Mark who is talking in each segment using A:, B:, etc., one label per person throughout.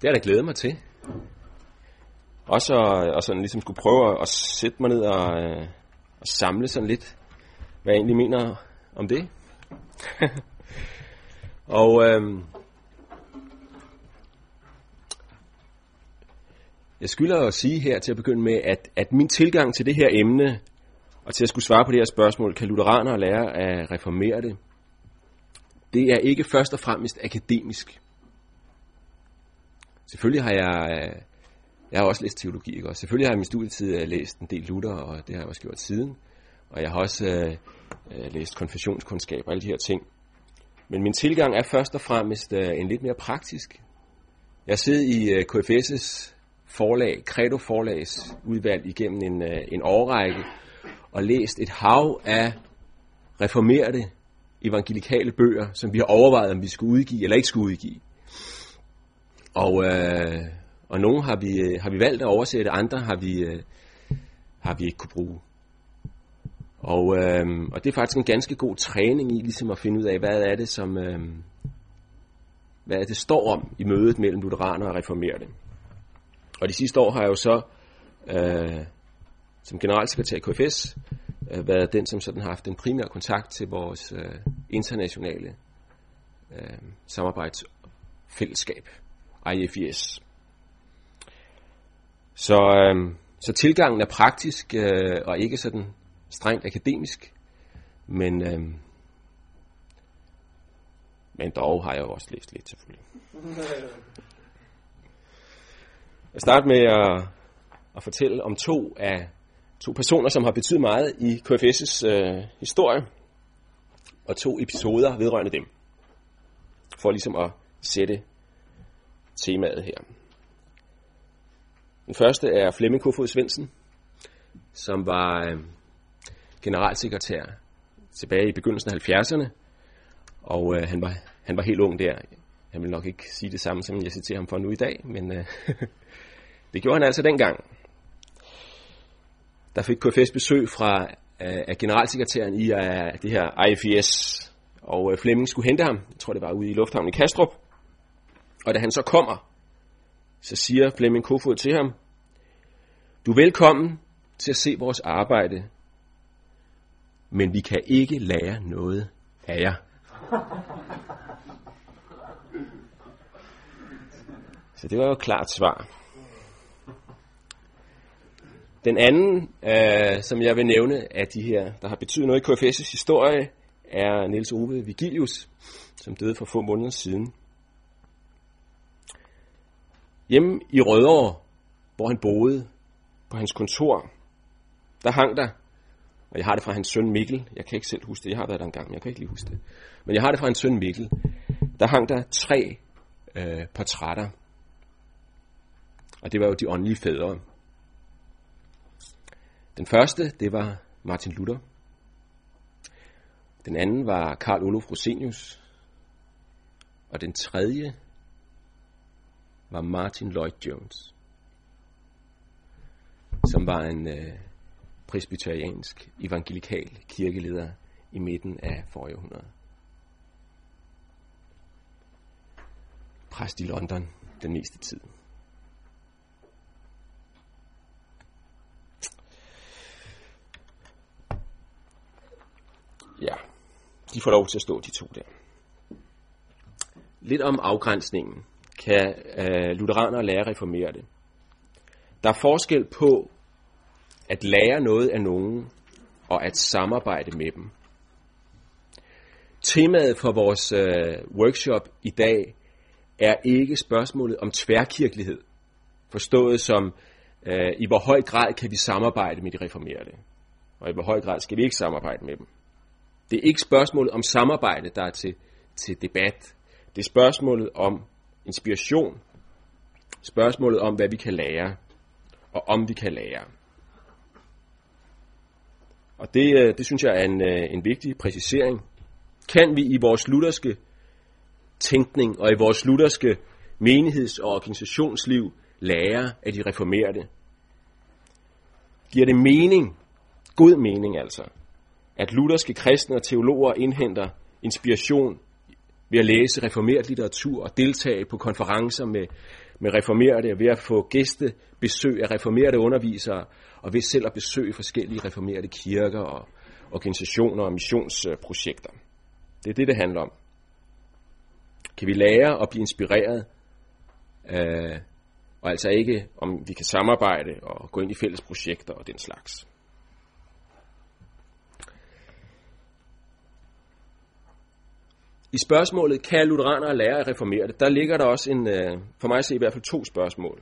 A: Det har jeg da glædet mig til. Også at, og sådan ligesom skulle prøve at sætte mig ned og, øh, og samle sådan lidt, hvad jeg egentlig mener om det. og øhm, jeg skylder at sige her til at begynde med, at, at min tilgang til det her emne, og til at skulle svare på det her spørgsmål, kan lutheranere lære at reformere det, det er ikke først og fremmest akademisk. Selvfølgelig har jeg, øh, jeg har også læst teologi, ikke? Og selvfølgelig har jeg i min studietid øh, læst en del Luther, og det har jeg også gjort siden. Og jeg har også øh, øh læst konfessionskundskab og alle de her ting. Men min tilgang er først og fremmest øh, en lidt mere praktisk. Jeg sidder i øh, KFS' forlag, Credo forlags udvalg igennem en, øh, en årrække, og læst et hav af reformerede evangelikale bøger, som vi har overvejet, om vi skulle udgive eller ikke skulle udgive. Og, øh, og nogle har vi, øh, har vi valgt at oversætte, andre har vi, øh, har vi ikke kunne bruge. Og, øh, og det er faktisk en ganske god træning i ligesom at finde ud af, hvad er det, som, øh, hvad er det står om i mødet mellem lutheraner og reformerede. Og de sidste år har jeg jo så øh, som generalsekretær i KFS øh, været den, som sådan har haft en primær kontakt til vores øh, internationale øh, samarbejdsfællesskab, IFIS. Så, øh, så tilgangen er praktisk øh, og ikke sådan strengt akademisk, men, øh, men dog har jeg jo også læst lidt selvfølgelig. Jeg starter med at, at fortælle om to af to personer, som har betydet meget i KFS' øh, historie, og to episoder vedrørende dem, for ligesom at sætte temaet her. Den første er Flemming Kofod Svendsen, som var øh, generalsekretær tilbage i begyndelsen af 70'erne, og øh, han, var, han var helt ung der. Jeg vil nok ikke sige det samme, som jeg citerer ham for nu i dag, men øh, det gjorde han altså dengang der fik KFS besøg fra øh, af generalsekretæren i øh, det her IFS, og øh, Flemming skulle hente ham, jeg tror det var ude i lufthavnen i Kastrup, og da han så kommer, så siger Flemming Kofod til ham, du er velkommen til at se vores arbejde, men vi kan ikke lære noget af jer. Så det var jo et klart svar. Den anden, øh, som jeg vil nævne af de her, der har betydet noget i KFS' historie, er Niels Ove Vigilius, som døde for få måneder siden. Hjemme i Rødovre, hvor han boede på hans kontor, der hang der, og jeg har det fra hans søn Mikkel, jeg kan ikke selv huske det, jeg har været der engang, men jeg kan ikke lige huske det. Men jeg har det fra hans søn Mikkel, der hang der tre øh, portrætter. Og det var jo de åndelige fædre. Den første, det var Martin Luther. Den anden var Karl Olof Rosenius. Og den tredje var Martin Lloyd Jones, som var en øh, presbyteriansk evangelikal kirkeleder i midten af forrige århundrede. Præst i London den meste tid. Ja, de får lov til at stå, de to der. Lidt om afgrænsningen. Kan øh, lutheraner lære at reformere det? Der er forskel på at lære noget af nogen og at samarbejde med dem. Temaet for vores øh, workshop i dag er ikke spørgsmålet om tværkirkelighed, forstået som øh, i hvor høj grad kan vi samarbejde med de reformerede, og i hvor høj grad skal vi ikke samarbejde med dem. Det er ikke spørgsmålet om samarbejde, der er til, til debat. Det er spørgsmålet om inspiration. Spørgsmålet om, hvad vi kan lære, og om vi kan lære. Og det, øh, det synes jeg er en, øh, en vigtig præcisering. Kan vi i vores lutherske tænkning og i vores lutherske menigheds- og organisationsliv lære af de reformerede? Giver det mening, god mening altså, at lutherske kristne og teologer indhenter inspiration ved at læse reformeret litteratur og deltage på konferencer med, med reformerede, ved at få gæstebesøg af reformerede undervisere, og ved selv at besøge forskellige reformerede kirker og organisationer og missionsprojekter. Det er det, det handler om. Kan vi lære og blive inspireret, øh, og altså ikke om vi kan samarbejde og gå ind i fælles projekter og den slags. I spørgsmålet, kan lutheranere lære at reformere det, der ligger der også en, øh, for mig at se i hvert fald to spørgsmål.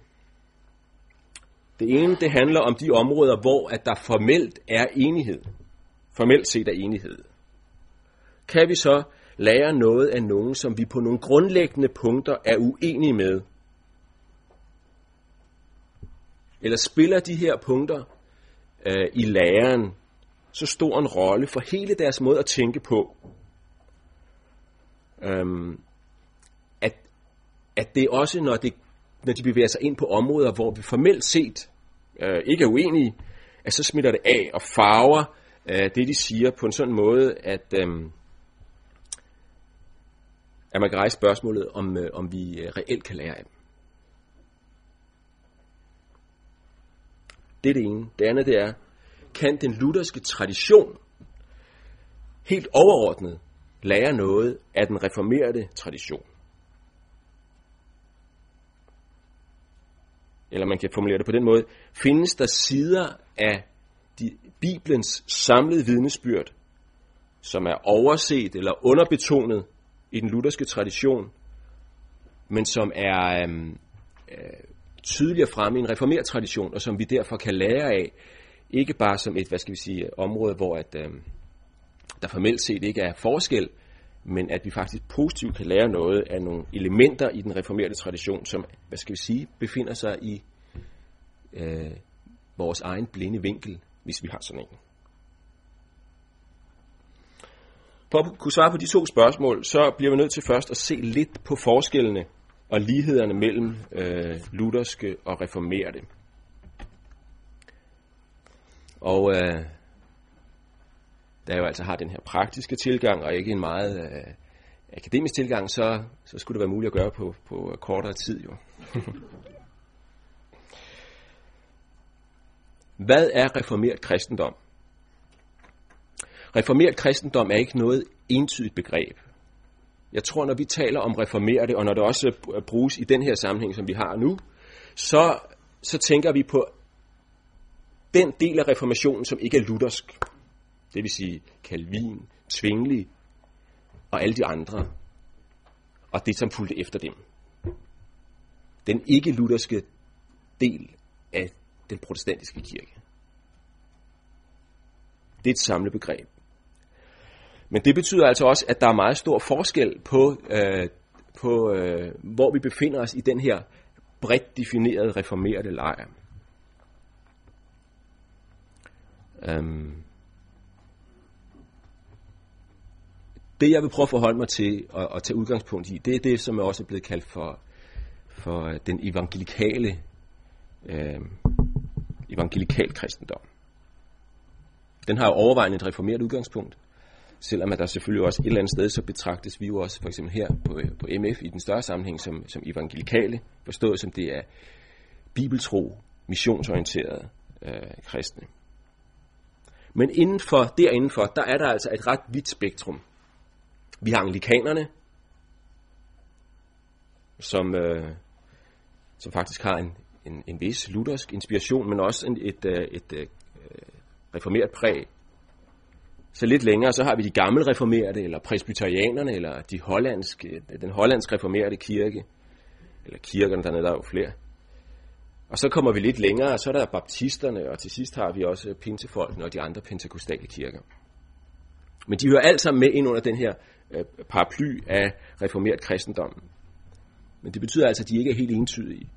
A: Det ene, det handler om de områder, hvor at der formelt er enighed. Formelt set er enighed. Kan vi så lære noget af nogen, som vi på nogle grundlæggende punkter er uenige med? Eller spiller de her punkter øh, i læren så stor en rolle for hele deres måde at tænke på, øhm, at, at det også, når, det, når de bevæger sig ind på områder, hvor vi formelt set øh, ikke er uenige, at så smitter det af og farver øh, det, de siger på en sådan måde, at, øh, at man kan rejse spørgsmålet, om, øh, om vi øh, reelt kan lære af dem. Det er det ene. Det andet det er, kan den lutherske tradition helt overordnet lære noget af den reformerede tradition. Eller man kan formulere det på den måde, findes der sider af de, Bibelens samlede vidnesbyrd, som er overset eller underbetonet i den lutherske tradition, men som er øhm, øh, tydeligere fremme i en reformeret tradition, og som vi derfor kan lære af, ikke bare som et, hvad skal vi sige, område, hvor at, øhm, der formelt set ikke er forskel, men at vi faktisk positivt kan lære noget af nogle elementer i den reformerede tradition, som, hvad skal vi sige, befinder sig i øh, vores egen blinde vinkel, hvis vi har sådan en. For at kunne svare på de to spørgsmål, så bliver vi nødt til først at se lidt på forskellene og lighederne mellem øh, lutherske og reformerede. Og øh, der jo altså har den her praktiske tilgang, og ikke en meget øh, akademisk tilgang, så, så skulle det være muligt at gøre på, på kortere tid jo. Hvad er reformeret kristendom? Reformeret kristendom er ikke noget entydigt begreb. Jeg tror, når vi taler om reformerte, og når det også bruges i den her sammenhæng, som vi har nu, så, så tænker vi på den del af reformationen, som ikke er luthersk. Det vil sige Calvin, Zwingli og alle de andre. Og det, som fulgte efter dem. Den ikke-lutherske del af den protestantiske kirke. Det er et samlet begreb. Men det betyder altså også, at der er meget stor forskel på, øh, på øh, hvor vi befinder os i den her bredt definerede reformerede lejr. Um, det jeg vil prøve at forholde mig til og, og tage udgangspunkt i, det er det, som er også er blevet kaldt for, for øh, den evangelikale øh, evangelikal kristendom. Den har jo overvejende et reformeret udgangspunkt, selvom at der selvfølgelig også et eller andet sted, så betragtes vi jo også for eksempel her på, øh, på MF i den større sammenhæng som, som evangelikale, forstået som det er bibeltro, missionsorienterede øh, kristne. Men indenfor, derindenfor, der er der altså et ret vidt spektrum. Vi har anglikanerne, som, øh, som faktisk har en, en, en vis luthersk inspiration, men også en, et, øh, et, et, reformeret præg. Så lidt længere, så har vi de gamle reformerede, eller presbyterianerne, eller de hollandske, øh, den hollandsk reformerede kirke, eller kirkerne dernede, der er jo flere. Og så kommer vi lidt længere, og så er der baptisterne, og til sidst har vi også pinsefolkene og de andre pentekostale kirker. Men de hører alt sammen med ind under den her øh, Øh, paraply af reformeret kristendom. Men det betyder altså, at de ikke er helt entydige.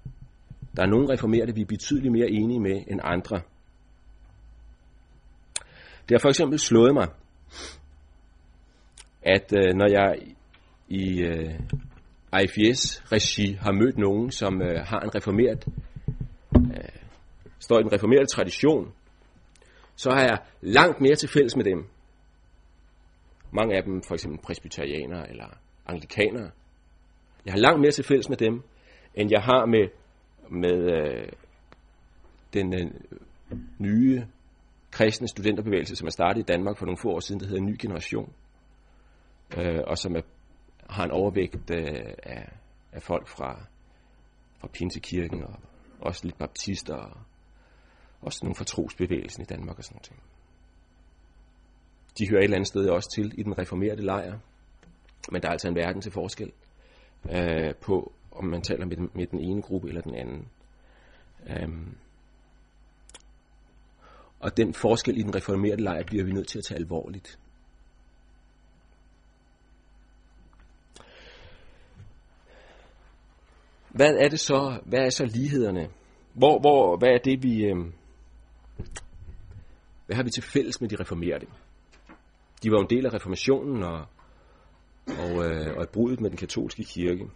A: Der er nogle reformerede, vi er betydeligt mere enige med end andre. Det har for eksempel slået mig, at øh, når jeg i øh, IFS-regi har mødt nogen, som øh, har en reformeret, øh, står i en reformeret tradition, så har jeg langt mere til fælles med dem. Mange af dem for eksempel presbyterianere eller anglikanere. Jeg har langt mere til fælles med dem, end jeg har med, med øh, den øh, nye kristne studenterbevægelse, som er startet i Danmark for nogle få år siden, der hedder Ny Generation, øh, og som er, har en overvægt øh, af, af folk fra, fra Pinsekirken, og også lidt baptister, og også nogle fra trosbevægelsen i Danmark og sådan noget. De hører et eller andet sted også til i den reformerede lejr, men der er altså en verden til forskel øh, på, om man taler med den, med den ene gruppe eller den anden. Øhm. og den forskel i den reformerede lejr bliver vi nødt til at tage alvorligt. Hvad er det så, hvad er så lighederne? Hvor, hvor, hvad er det, vi, øh, hvad har vi til fælles med de reformerede? De var en del af reformationen og, og, øh, og et brud med den katolske kirke.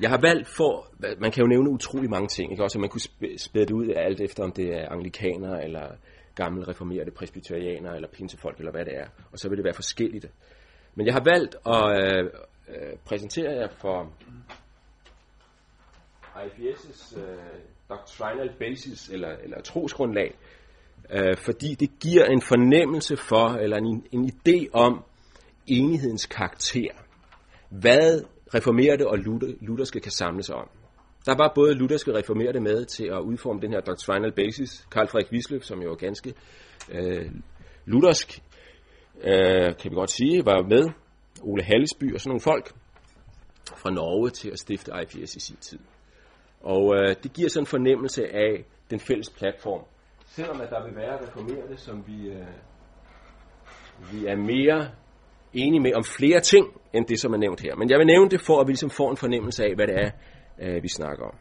A: Jeg har valgt for, man kan jo nævne utrolig mange ting, ikke? også man kunne spæde det ud alt efter, om det er anglikaner, eller gamle reformerede presbyterianer, eller pinsefolk, eller hvad det er. Og så vil det være forskelligt. Men jeg har valgt at øh, øh, præsentere jer for IFS' øh, doctrinal basis, eller, eller trosgrundlag, øh, fordi det giver en fornemmelse for, eller en, en idé om enighedens karakter. Hvad reformerede og lutherske kan samles om. Der var både lutherske reformerede med til at udforme den her doctrinal basis. Karl Frederik Wisløf, som jo er ganske øh, luthersk, øh, kan vi godt sige, var med. Ole Hallesby og sådan nogle folk fra Norge til at stifte IPS i sin tid. Og øh, det giver sådan en fornemmelse af den fælles platform. Selvom at der vil være reformerede, som vi, øh, vi er mere enige med om flere ting, end det, som er nævnt her. Men jeg vil nævne det for, at vi ligesom får en fornemmelse af, hvad det er, øh, vi snakker om.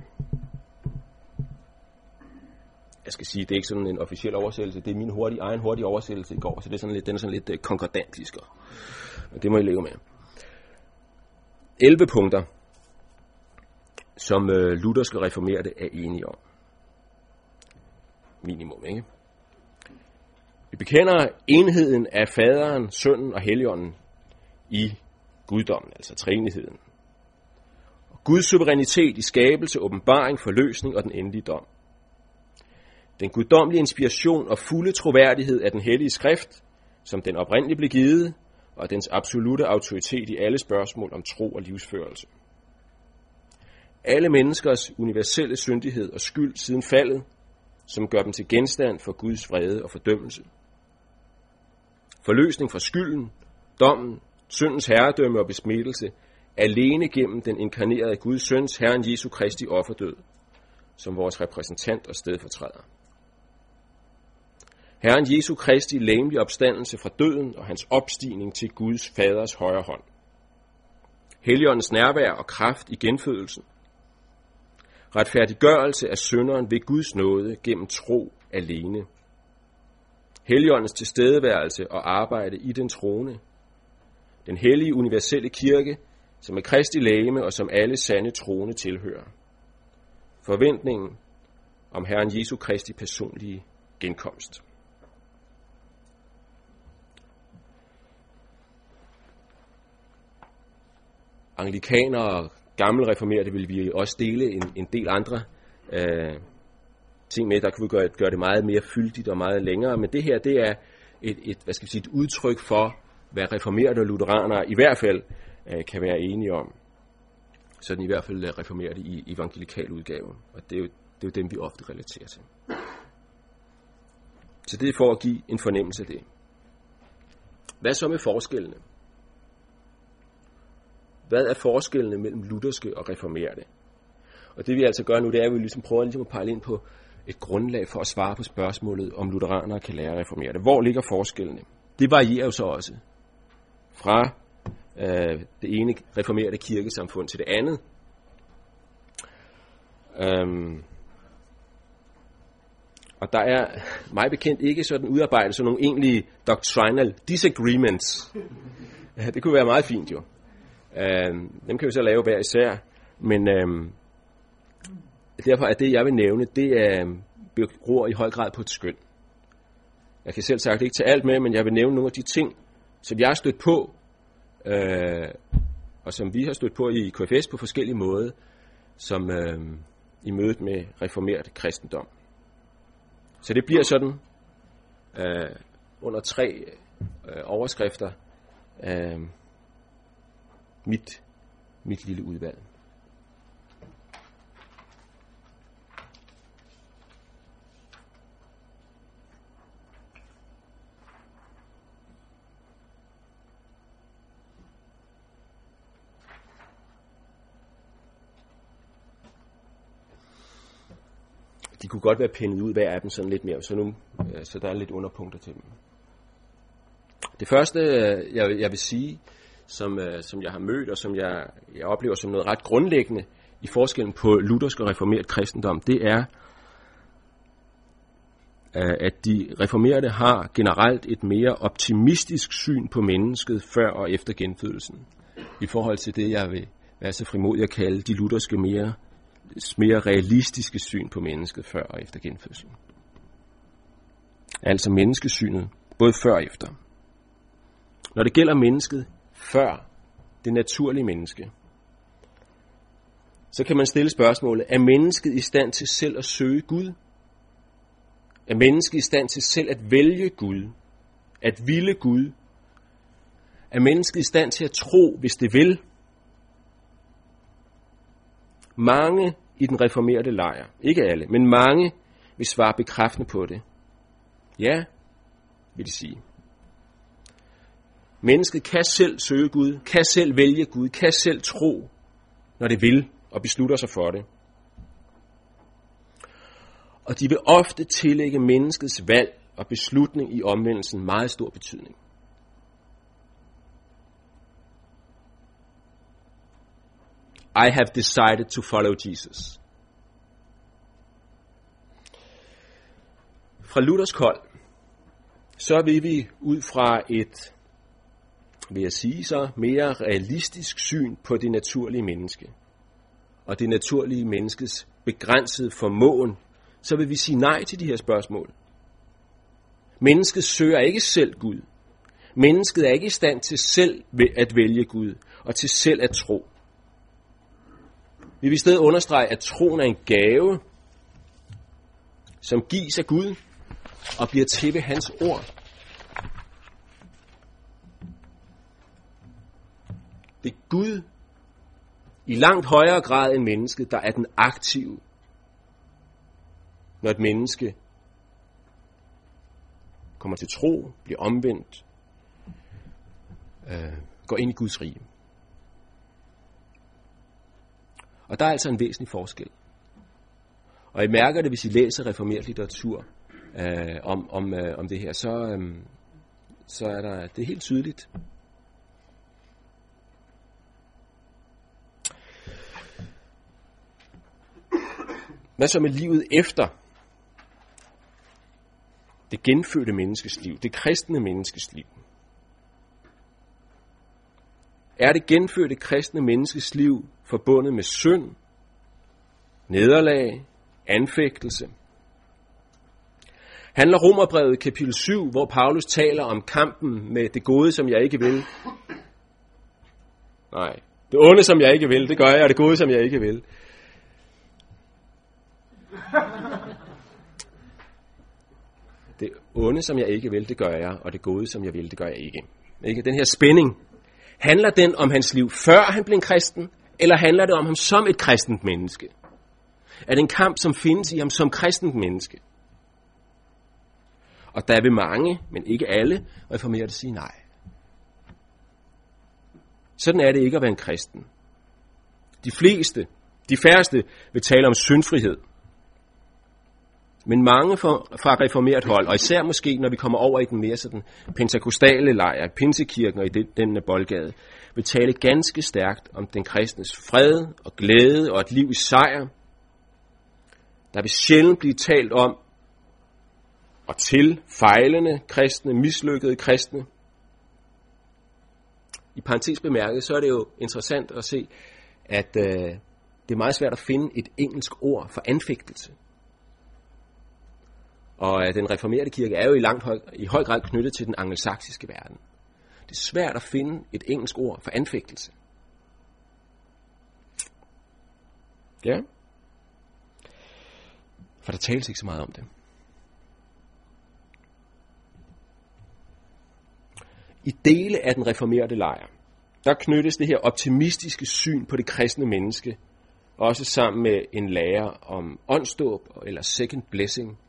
A: Jeg skal sige, det er ikke sådan en officiel oversættelse, det er min hurtige, egen hurtige oversættelse i går, så det er sådan lidt, den er sådan lidt øh, konkordantisk. Og det må I leve med. 11 punkter, som øh, lutherske reformerede er enige om. Minimum, ikke? Vi bekender enheden af faderen, sønnen og helligånden i guddommen, altså treenigheden. Guds suverænitet i skabelse, åbenbaring, forløsning og den endelige dom. Den guddommelige inspiration og fulde troværdighed af den hellige skrift, som den oprindeligt blev givet, og dens absolute autoritet i alle spørgsmål om tro og livsførelse. Alle menneskers universelle syndighed og skyld siden faldet, som gør dem til genstand for Guds vrede og fordømmelse. Forløsning fra skylden, dommen, syndens herredømme og besmittelse, alene gennem den inkarnerede Guds søns, Herren Jesu Kristi offerdød, som vores repræsentant og stedfortræder. Herren Jesu Kristi læmelige opstandelse fra døden og hans opstigning til Guds faders højre hånd. Helligåndens nærvær og kraft i genfødelsen. Retfærdiggørelse af synderen ved Guds nåde gennem tro alene. Helligåndens tilstedeværelse og arbejde i den trone. Den hellige universelle kirke, som er Kristi lægeme og som alle sande troende tilhører. Forventningen om Herren Jesu Kristi personlige genkomst. Anglikanere og gamle reformerede vil vi også dele en, en del andre øh, ting med, der kunne gøre, gøre det meget mere fyldigt og meget længere. Men det her, det er et, et, hvad skal vi sige, et udtryk for, hvad reformerede og lutheranere i hvert fald øh, kan være enige om. Sådan i hvert fald øh, reformerede i evangelikal udgave. Og det er, jo, det er jo dem, vi ofte relaterer til. Så det er for at give en fornemmelse af det. Hvad så med forskellene? Hvad er forskellene mellem lutherske og reformerede? Og det vi altså gør nu, det er, at vi ligesom prøver ligesom at pege ind på et grundlag for at svare på spørgsmålet, om lutheranere kan lære reformerede. Hvor ligger forskellene? Det varierer jo så også fra øh, det ene reformerede kirkesamfund til det andet. Øhm, og der er mig bekendt ikke sådan udarbejdet sådan nogle egentlige doctrinal disagreements. Det kunne være meget fint jo. Øh, dem kan vi så lave hver især, men øh, derfor er det, jeg vil nævne, det er, øh, beror i høj grad på et skøn. Jeg kan selv sagt ikke tage alt med, men jeg vil nævne nogle af de ting, som jeg har stødt på øh, og som vi har stødt på i KFS på forskellige måder, som øh, i mødet med reformeret kristendom. Så det bliver sådan øh, under tre øh, overskrifter øh, mit, mit lille udvalg. de kunne godt være pindet ud hver af dem sådan lidt mere, så, nu, øh, så der er lidt underpunkter til dem. Det første, øh, jeg, jeg vil sige, som, øh, som jeg har mødt, og som jeg, jeg oplever som noget ret grundlæggende i forskellen på luthersk og reformeret kristendom, det er, øh, at de reformerede har generelt et mere optimistisk syn på mennesket før og efter genfødelsen, i forhold til det, jeg vil være så frimodig at kalde de lutherske mere mere realistiske syn på mennesket før og efter genfødslen. Altså menneskesynet, både før og efter. Når det gælder mennesket før det naturlige menneske, så kan man stille spørgsmålet, er mennesket i stand til selv at søge Gud? Er mennesket i stand til selv at vælge Gud? At ville Gud? Er mennesket i stand til at tro, hvis det vil? Mange i den reformerede lejr, ikke alle, men mange vil svare bekræftende på det. Ja, vil de sige. Mennesket kan selv søge Gud, kan selv vælge Gud, kan selv tro, når det vil og beslutter sig for det. Og de vil ofte tillægge menneskets valg og beslutning i omvendelsen meget stor betydning. I have decided to follow Jesus. Fra Luthers kold, så vil vi ud fra et, vil jeg sige så, mere realistisk syn på det naturlige menneske og det naturlige menneskes begrænsede formåen, så vil vi sige nej til de her spørgsmål. Mennesket søger ikke selv Gud. Mennesket er ikke i stand til selv at vælge Gud og til selv at tro. Vi vil i stedet understrege, at troen er en gave, som gives af Gud og bliver til ved hans ord. Det er Gud i langt højere grad end mennesket, der er den aktive, når et menneske kommer til tro, bliver omvendt, øh, går ind i Guds rige. Og der er altså en væsentlig forskel. Og I mærker det, hvis I læser reformeret litteratur øh, om, om, øh, om det her, så, øh, så er der, det er helt tydeligt. Hvad så med livet efter det genfødte menneskes liv, det kristne menneskes liv? er det genfødte kristne menneskes liv forbundet med synd, nederlag, anfægtelse. Handler Romerbrevet kapitel 7, hvor Paulus taler om kampen med det gode, som jeg ikke vil. Nej, det onde, som jeg ikke vil, det gør jeg, og det gode, som jeg ikke vil. Det onde, som jeg ikke vil, det gør jeg, og det gode, som jeg vil, det gør jeg ikke. Ikke? Den her spænding, Handler den om hans liv før han blev en kristen, eller handler det om ham som et kristent menneske? Er det en kamp, som findes i ham som kristent menneske? Og der vil mange, men ikke alle, reformere sige nej. Sådan er det ikke at være en kristen. De fleste, de færreste, vil tale om syndfrihed. Men mange fra reformeret hold, og især måske, når vi kommer over i den mere sådan pentakostale lejr, pinsekirken og i den, den boldgade, vil tale ganske stærkt om den kristnes fred og glæde og et liv i sejr. Der vil sjældent blive talt om og til fejlende kristne, mislykkede kristne. I parentes bemærket, så er det jo interessant at se, at øh, det er meget svært at finde et engelsk ord for anfægtelse. Og øh, den reformerede kirke er jo i langt høj, i høj grad knyttet til den angelsaksiske verden. Det er svært at finde et engelsk ord for anfægtelse. Ja. For der tales ikke så meget om det. I dele af den reformerede lejr, der knyttes det her optimistiske syn på det kristne menneske, også sammen med en lære om åndsdåb eller second blessing,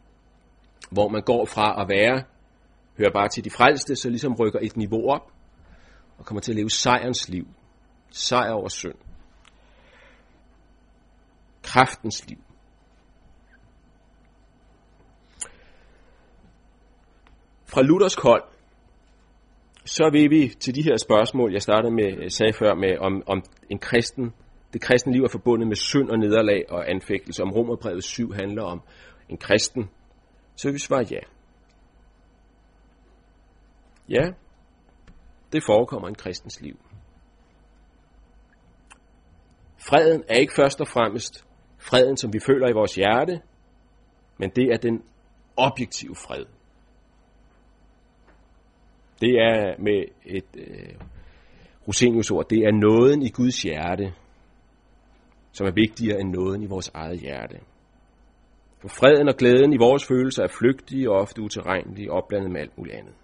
A: hvor man går fra at være, hører bare til de frelste, så ligesom rykker et niveau op, og kommer til at leve sejrens liv. Sejr over synd. Kraftens liv. Fra Luthers kold, så vil vi til de her spørgsmål, jeg startede med, øh, sagde før, med om, om en kristen, det kristne liv er forbundet med synd og nederlag og anfægtelse, om Romerbrevet 7 handler om en kristen, så vi svarer ja. Ja, det forekommer i en kristens liv. Freden er ikke først og fremmest freden, som vi føler i vores hjerte, men det er den objektive fred. Det er med et øh, Rosenius ord, det er nåden i Guds hjerte, som er vigtigere end nåden i vores eget hjerte. For freden og glæden i vores følelser er flygtige og ofte utilregnelige, opblandet med alt muligt andet.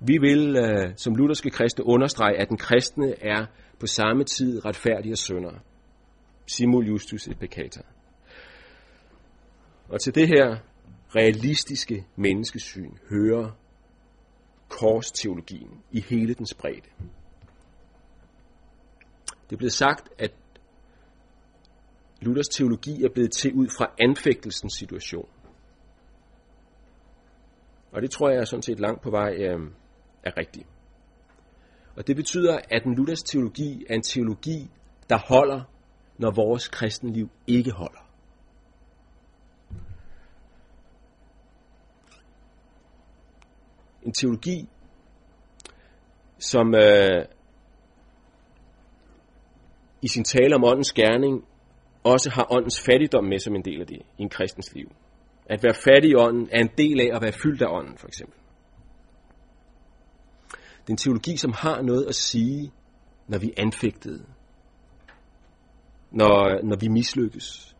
A: Vi vil øh, som lutherske kristne understrege, at den kristne er på samme tid retfærdig og sønder. Simul justus et peccator. Og til det her realistiske menneskesyn hører korsteologien i hele dens bredde. Det er blevet sagt, at Luthers teologi er blevet til ud fra anfægtelsens situation. Og det tror jeg er sådan set langt på vej øh, er rigtigt. Og det betyder, at den Luthers teologi er en teologi, der holder, når vores kristenliv ikke holder. En teologi, som øh, i sin tale om åndens gerning også har åndens fattigdom med som en del af det i en kristens liv. At være fattig i ånden er en del af at være fyldt af ånden, for eksempel. Det er en teologi, som har noget at sige, når vi er anfægtede. Når, når vi mislykkes.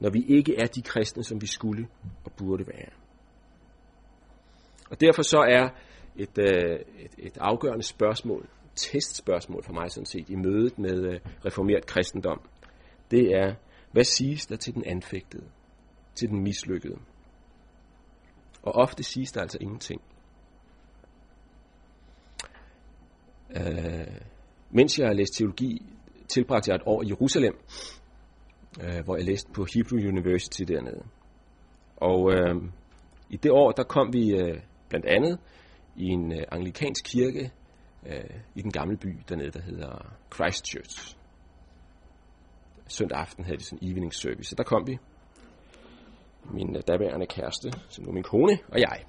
A: Når vi ikke er de kristne, som vi skulle og burde være. Og derfor så er et, øh, et, et afgørende spørgsmål, testspørgsmål for mig sådan set, i mødet med øh, reformeret kristendom, det er, hvad siges der til den anfægtede, til den mislykkede? Og ofte siges der altså ingenting. Øh, mens jeg har læst teologi, tilbragte jeg et år i Jerusalem, øh, hvor jeg læste på Hebrew University dernede. Og øh, i det år, der kom vi øh, blandt andet i en øh, anglikansk kirke øh, i den gamle by dernede, der hedder Christchurch. Søndag aften havde de sådan en evening service, så der kom vi. Min øh, daværende kæreste, som nu min kone, og jeg.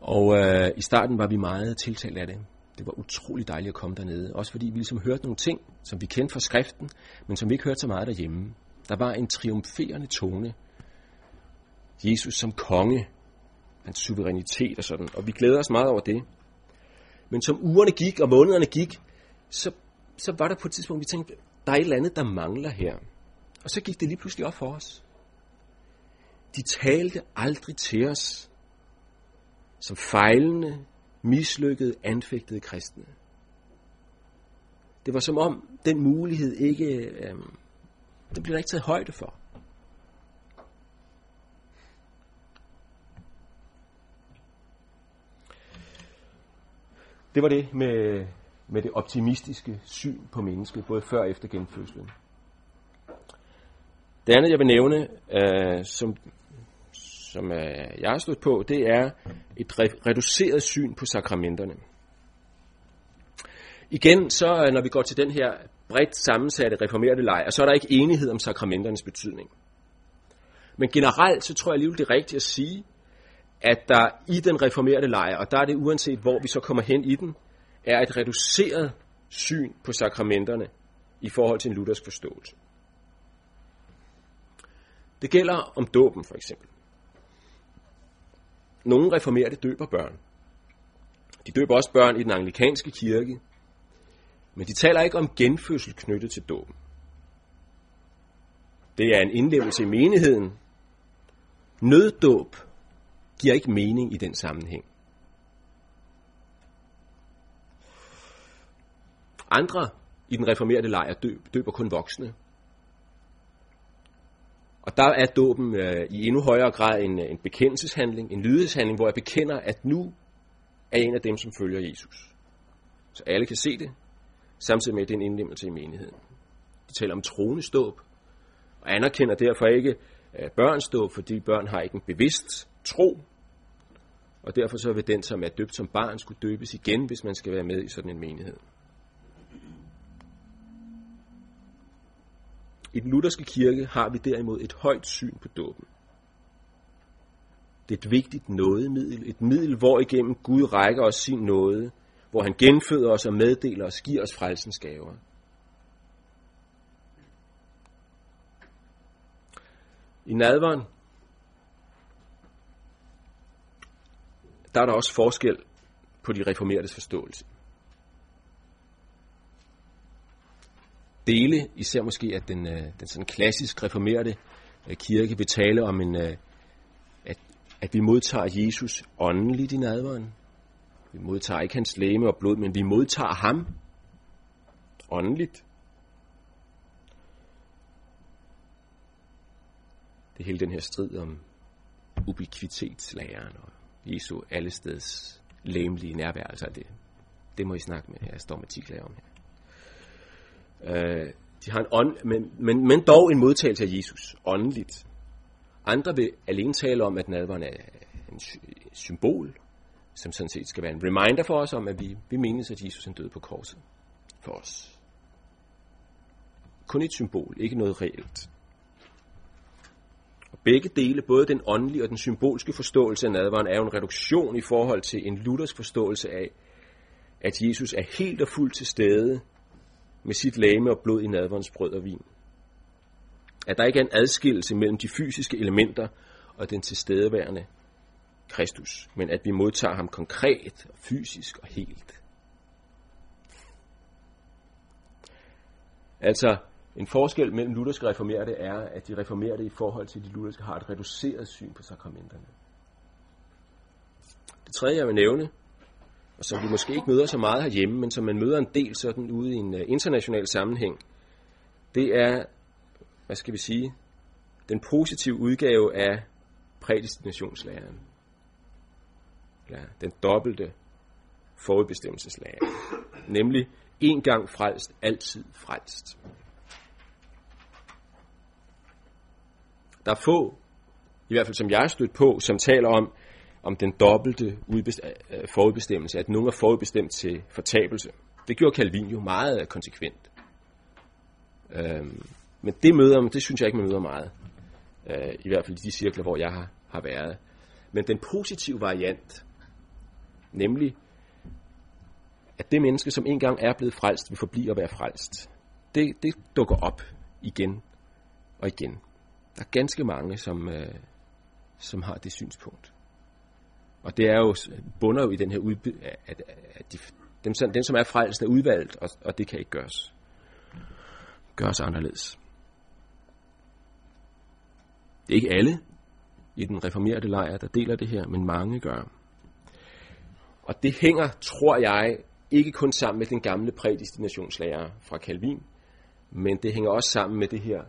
A: Og øh, i starten var vi meget tiltalt af det. Det var utrolig dejligt at komme dernede. Også fordi vi ligesom hørte nogle ting, som vi kendte fra skriften, men som vi ikke hørte så meget derhjemme. Der var en triumferende tone. Jesus som konge, hans suverænitet og sådan. Og vi glæder os meget over det. Men som ugerne gik, og månederne gik, så, så var der på et tidspunkt, vi tænkte, der er et eller andet, der mangler her. Og så gik det lige pludselig op for os. De talte aldrig til os som fejlende, mislykkede, anfægtede kristne. Det var som om den mulighed ikke, øh, den blev der ikke taget højde for. Det var det med, med det optimistiske syn på mennesket, både før og efter genfødslen. Det andet, jeg vil nævne, øh, som som øh, jeg har stået på, det er et reduceret syn på sakramenterne. Igen, så øh, når vi går til den her bredt sammensatte reformerede lejr, så er der ikke enighed om sakramenternes betydning. Men generelt, så tror jeg alligevel, det er rigtigt at sige, at der i den reformerede lejr, og der er det uanset hvor vi så kommer hen i den, er et reduceret syn på sakramenterne i forhold til en luthersk forståelse. Det gælder om dåben for eksempel. nogle reformerede døber børn. De døber også børn i den anglikanske kirke, men de taler ikke om genfødsel knyttet til dåben. Det er en indlevelse i menigheden. Nøddåb giver ikke mening i den sammenhæng. Andre i den reformerede lejr døber kun voksne. Og der er dåben øh, i endnu højere grad en, øh, en bekendelseshandling, en lydighedshandling, hvor jeg bekender, at nu er en af dem, som følger Jesus. Så alle kan se det, samtidig med, at det er en indlemmelse i menigheden. De taler om troneståb, og anerkender derfor ikke øh, børns dåb, fordi børn har ikke en bevidst tro, og derfor så vil den, som er døbt som barn, skulle døbes igen, hvis man skal være med i sådan en menighed. I den lutherske kirke har vi derimod et højt syn på dåben. Det er et vigtigt nådemiddel, et middel, hvor igennem Gud rækker os sin nåde, hvor han genføder os og meddeler os, giver os frelsens gaver. I nadveren, der er der også forskel på de reformertes forståelse. Dele, især måske at den, øh, den sådan klassisk reformerte øh, kirke, vil tale om, en, øh, at, at vi modtager Jesus åndeligt i nadveren. Vi modtager ikke hans læme og blod, men vi modtager ham åndeligt. Det er hele den her strid om ubiquitetslæren og Jesu allesteds læmelige nærvær. Altså det, det må I snakke med jeg står med om her. Øh, de har en ånd, men, men, men dog en modtagelse af Jesus, åndeligt. Andre vil alene tale om, at nadveren er en symbol, som sådan set skal være en reminder for os om, at vi, vi menes, at Jesus er død på korset for os. Kun et symbol, ikke noget reelt. Og begge dele, både den åndelige og den symbolske forståelse af nadveren, er jo en reduktion i forhold til en luthersk forståelse af, at Jesus er helt og fuldt til stede med sit lame og blod i nadverens brød og vin. At der ikke er en adskillelse mellem de fysiske elementer og den tilstedeværende Kristus, men at vi modtager ham konkret, fysisk og helt. Altså, en forskel mellem lutherske reformerede er, at de reformerede i forhold til de lutherske har et reduceret syn på sakramenterne. Det tredje, jeg vil nævne, og som vi måske ikke møder så meget herhjemme, men som man møder en del sådan ude i en øh, international sammenhæng, det er, hvad skal vi sige, den positive udgave af prædestinationslæren. Ja, den dobbelte forudbestemmelseslære. Nemlig, en gang frelst, altid frelst. Der er få, i hvert fald som jeg er stødt på, som taler om, om den dobbelte øh, øh, forudbestemmelse, at nogen er forudbestemt til fortabelse. Det gjorde Calvin jo meget konsekvent. Øhm, men det møder det synes jeg ikke, man møder meget. Øh, I hvert fald i de cirkler, hvor jeg har, har været. Men den positive variant, nemlig at det menneske, som engang er blevet frelst, vil forblive at være frelst. Det, det dukker op igen og igen. Der er ganske mange, som, øh, som har det synspunkt. Og det er jo bunder jo i den her udbyd, at, at de, dem, dem, som er frelst, er udvalgt, og, og det kan ikke gøres, gøres anderledes. Det er ikke alle i den reformerede lejr, der deler det her, men mange gør. Og det hænger, tror jeg, ikke kun sammen med den gamle prædestinationslærer fra Calvin, men det hænger også sammen med det her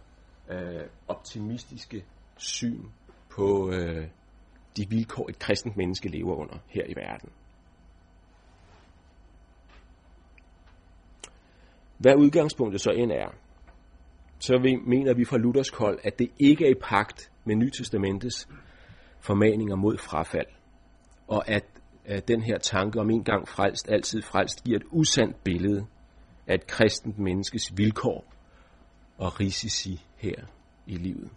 A: øh, optimistiske syn på, øh, de vilkår, et kristent menneske lever under her i verden. Hvad udgangspunktet så end er, så mener vi fra Luthers kold, at det ikke er i pagt med Nytestamentets formaninger mod frafald, og at, at den her tanke om en gang frelst, altid frelst, giver et usandt billede af et kristent menneskes vilkår og risici her i livet.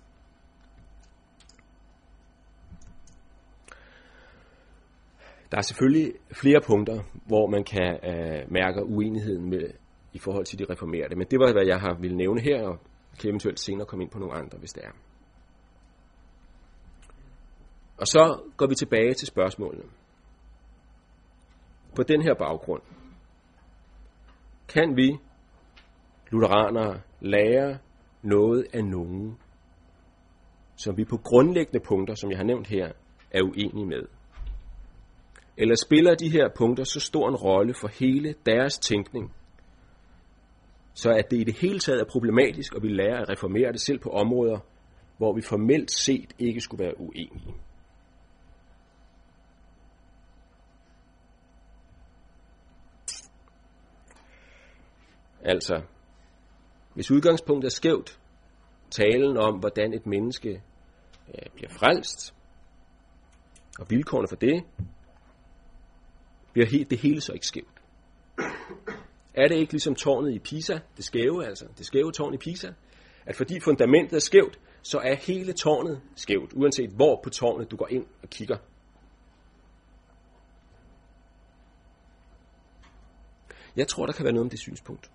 A: Der er selvfølgelig flere punkter, hvor man kan øh, mærke uenigheden med, i forhold til de reformerede, men det var, hvad jeg har ville nævne her, og kan eventuelt senere komme ind på nogle andre, hvis det er. Og så går vi tilbage til spørgsmålene. På den her baggrund, kan vi, lutheranere, lære noget af nogen, som vi på grundlæggende punkter, som jeg har nævnt her, er uenige med? Eller spiller de her punkter så stor en rolle for hele deres tænkning, så at det i det hele taget er problematisk, og vi lærer at reformere det selv på områder, hvor vi formelt set ikke skulle være uenige. Altså, hvis udgangspunktet er skævt, talen om, hvordan et menneske øh, bliver frelst, og vilkårene for det, bliver helt, det hele så ikke skævt. Er det ikke ligesom tårnet i Pisa, det skæve altså, det skæve tårn i Pisa, at fordi fundamentet er skævt, så er hele tårnet skævt, uanset hvor på tårnet du går ind og kigger. Jeg tror, der kan være noget om det synspunkt.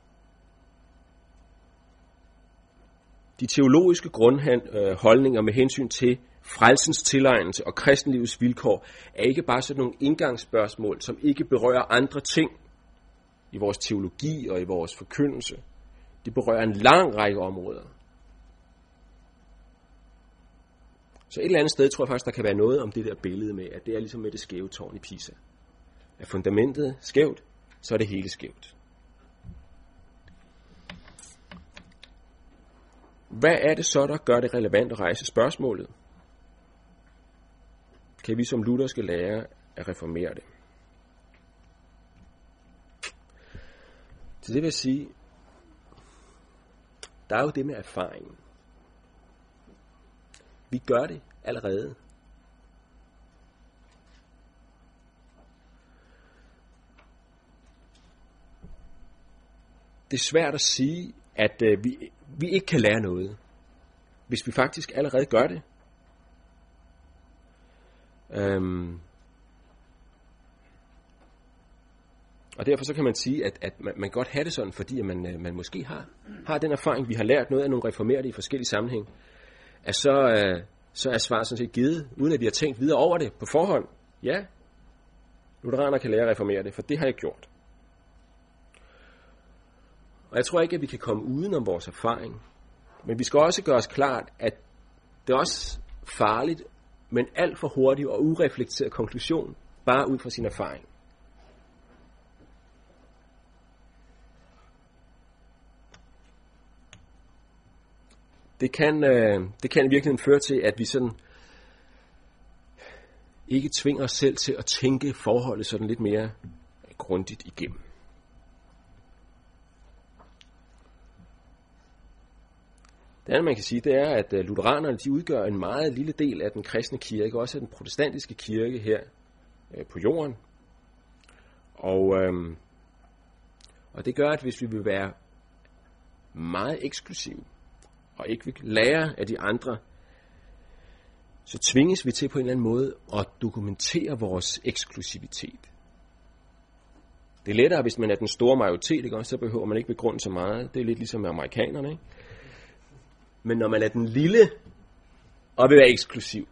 A: De teologiske grundholdninger øh, med hensyn til frelsens tilegnelse og kristenlivets vilkår er ikke bare sådan nogle indgangsspørgsmål, som ikke berører andre ting i vores teologi og i vores forkyndelse. Det berører en lang række områder. Så et eller andet sted tror jeg faktisk, der kan være noget om det der billede med, at det er ligesom med det skæve tårn i Pisa. Er fundamentet skævt, så er det hele skævt. Hvad er det så, der gør det relevant at rejse spørgsmålet? Kan vi som lutherske lære at reformere det? Så det vil sige, der er jo det med erfaringen. Vi gør det allerede. Det er svært at sige, at øh, vi, vi ikke kan lære noget, hvis vi faktisk allerede gør det. Øhm, og derfor så kan man sige, at, at man, man godt have det sådan, fordi at man, øh, man måske har, har den erfaring, vi har lært noget af nogle reformerede i forskellige sammenhæng, at så, øh, så er svaret sådan set givet, uden at vi har tænkt videre over det på forhånd. Ja, lutheraner kan lære at reformere det, for det har jeg gjort. Og jeg tror ikke, at vi kan komme uden om vores erfaring. Men vi skal også gøre os klart, at det er også farligt, men alt for hurtig og ureflekteret konklusion, bare ud fra sin erfaring. Det kan, øh, det kan i virkeligheden føre til, at vi sådan ikke tvinger os selv til at tænke forholdet sådan lidt mere grundigt igennem. Det andet, man kan sige, det er, at øh, lutheranerne de udgør en meget lille del af den kristne kirke, også af den protestantiske kirke her øh, på jorden. Og, øhm, og det gør, at hvis vi vil være meget eksklusive, og ikke vil lære af de andre, så tvinges vi til på en eller anden måde at dokumentere vores eksklusivitet. Det er lettere, hvis man er den store majoritet, ikke? så behøver man ikke begrunde så meget. Det er lidt ligesom med amerikanerne. Ikke? Men når man er den lille og vil være eksklusiv,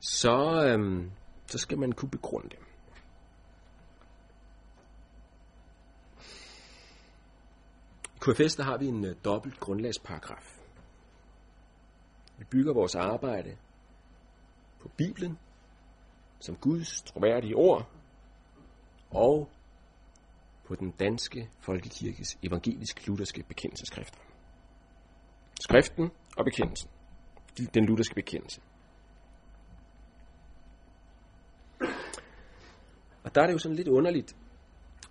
A: så, øhm, så skal man kunne begrunde det. I KFS der har vi en øh, dobbelt grundlagsparagraf. Vi bygger vores arbejde på Bibelen, som Guds troværdige ord, og på den danske folkekirkes evangelisk-lutherske bekendelseskrifter. Skriften og bekendelsen. Den lutherske bekendelse. Og der er det jo sådan lidt underligt,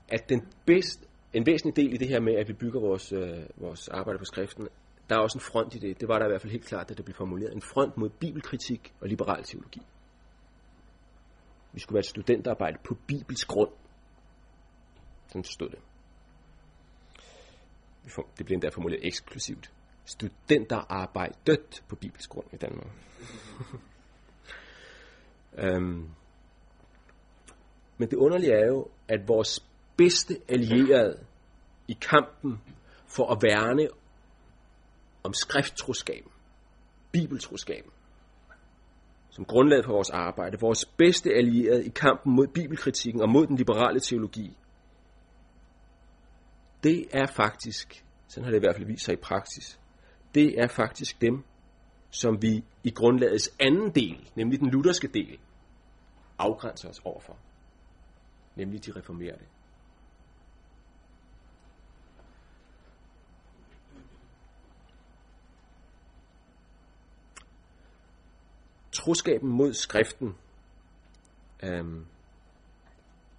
A: at den bedst, en væsentlig del i det her med, at vi bygger vores, øh, vores arbejde på skriften, der er også en front i det. Det var der i hvert fald helt klart, da det blev formuleret. En front mod bibelkritik og liberal teologi. Vi skulle være et studentarbejde på bibelsk grund. Sådan stod det. Det blev endda formuleret eksklusivt. dødt på bibelsk grund i Danmark. um, men det underlige er jo, at vores bedste allierede i kampen for at værne om skrifttroskaben, bibeltroskaben, som grundlag for vores arbejde, vores bedste allierede i kampen mod bibelkritikken og mod den liberale teologi, det er faktisk, sådan har det i hvert fald vist sig i praksis, det er faktisk dem, som vi i grundlagets anden del, nemlig den lutherske del, afgrænser os overfor. Nemlig de reformerede. Troskaben mod skriften øhm,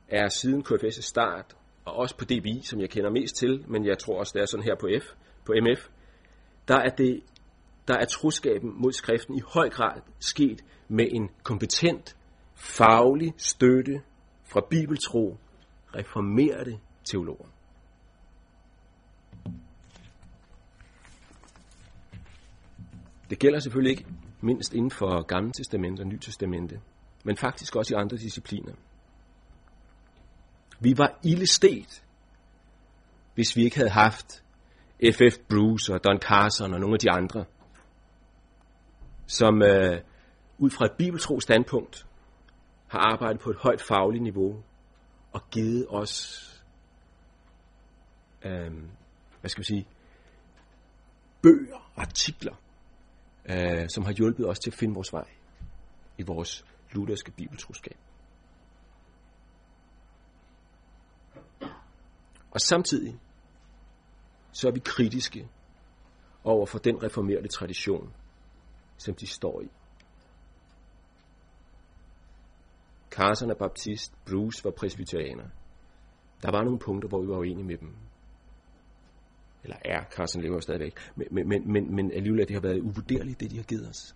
A: er siden KFS' start, og også på DBI, som jeg kender mest til, men jeg tror også, det er sådan her på F, på MF, der er, det, der er troskaben mod skriften i høj grad sket med en kompetent, faglig støtte fra bibeltro, reformerede teologer. Det gælder selvfølgelig ikke mindst inden for Gamle Testamente og Nye Testamente, men faktisk også i andre discipliner. Vi var ildestet, hvis vi ikke havde haft F.F. Bruce og Don Carson og nogle af de andre, som øh, ud fra et bibeltro standpunkt har arbejdet på et højt fagligt niveau og givet os, øh, hvad skal vi sige, bøger, artikler, øh, som har hjulpet os til at finde vores vej i vores lutherske bibeltroskab. Og samtidig så er vi kritiske over for den reformerede tradition, som de står i. Carson er baptist, Bruce var presbyterianer. Der var nogle punkter, hvor vi var uenige med dem. Eller er, Carson lever stadigvæk. Men, men, men, men alligevel, det har været uvurderligt, det de har givet os.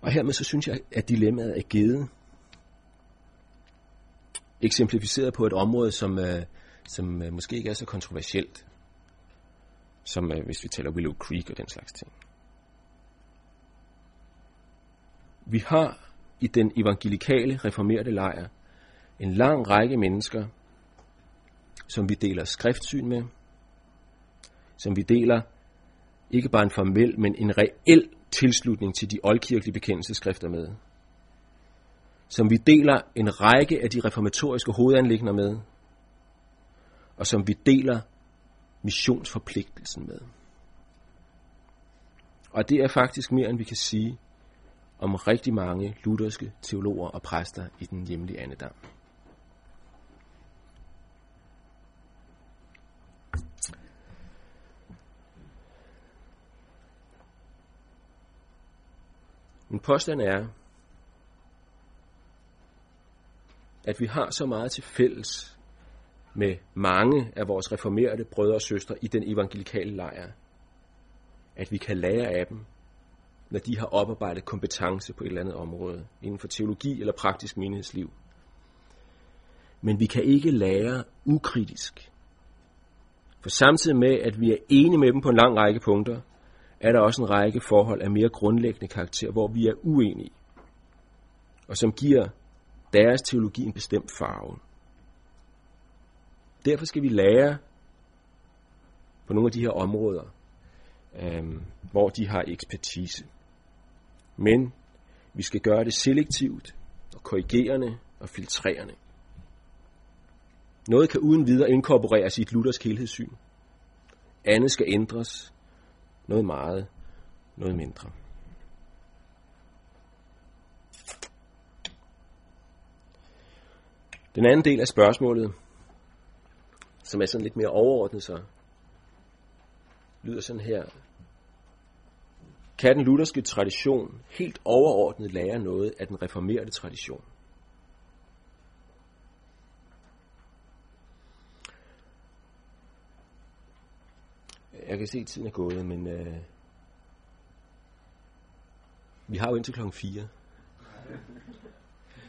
A: Og hermed så synes jeg, at dilemmaet er givet. Eksemplificeret på et område, som, øh, som øh, måske ikke er så kontroversielt, som øh, hvis vi taler Willow Creek og den slags ting. Vi har i den evangelikale reformerede lejr en lang række mennesker, som vi deler skriftsyn med, som vi deler ikke bare en formel, men en reel tilslutning til de oldkirkelige bekendelseskrifter med, som vi deler en række af de reformatoriske hovedanlægner med, og som vi deler missionsforpligtelsen med. Og det er faktisk mere, end vi kan sige om rigtig mange lutherske teologer og præster i den hjemlige andedam. Min påstand er, at vi har så meget til fælles med mange af vores reformerede brødre og søstre i den evangelikale lejr, at vi kan lære af dem, når de har oparbejdet kompetence på et eller andet område, inden for teologi eller praktisk menighedsliv. Men vi kan ikke lære ukritisk. For samtidig med, at vi er enige med dem på en lang række punkter, er der også en række forhold af mere grundlæggende karakter, hvor vi er uenige, og som giver deres teologi en bestemt farve. Derfor skal vi lære på nogle af de her områder, øh, hvor de har ekspertise. Men vi skal gøre det selektivt og korrigerende og filtrerende. Noget kan uden videre inkorporeres i et luthersk helhedssyn. Andet skal ændres. Noget meget, noget mindre. Den anden del af spørgsmålet som er sådan lidt mere overordnet så, lyder sådan her. Kan den lutherske tradition helt overordnet lære noget af den reformerede tradition? Jeg kan se, at tiden er gået, men øh, vi har jo indtil klokken 4.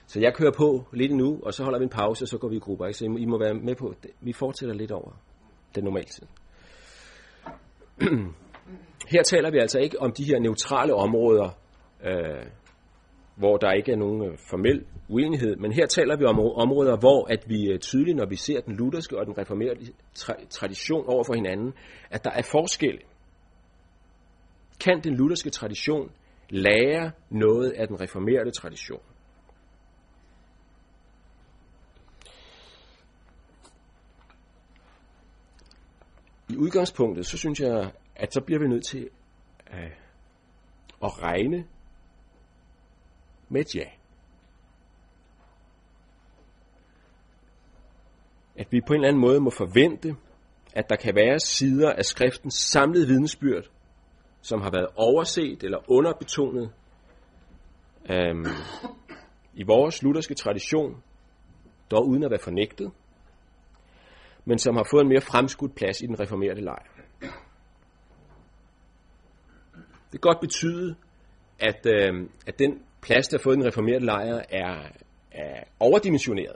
A: Så jeg kører på lidt nu, og så holder vi en pause, og så går vi i grupper. Ikke? Så I må være med på, vi fortsætter lidt over den normale tid. Her taler vi altså ikke om de her neutrale områder, øh, hvor der ikke er nogen øh, formel uenighed, men her taler vi om områder, hvor at vi øh, tydeligt, når vi ser den lutherske og den reformerede tra- tradition over for hinanden, at der er forskel. kan den lutherske tradition lære noget af den reformerede tradition. I udgangspunktet, så synes jeg, at så bliver vi nødt til at, at regne med et ja. At vi på en eller anden måde må forvente, at der kan være sider af skriftens samlede vidnesbyrd, som har været overset eller underbetonet øhm, i vores lutherske tradition, dog uden at være fornægtet, men som har fået en mere fremskudt plads i den reformerede lejr. Det kan godt betyde, at, øh, at den plads, der har fået den reformerede lejr, er, er overdimensioneret.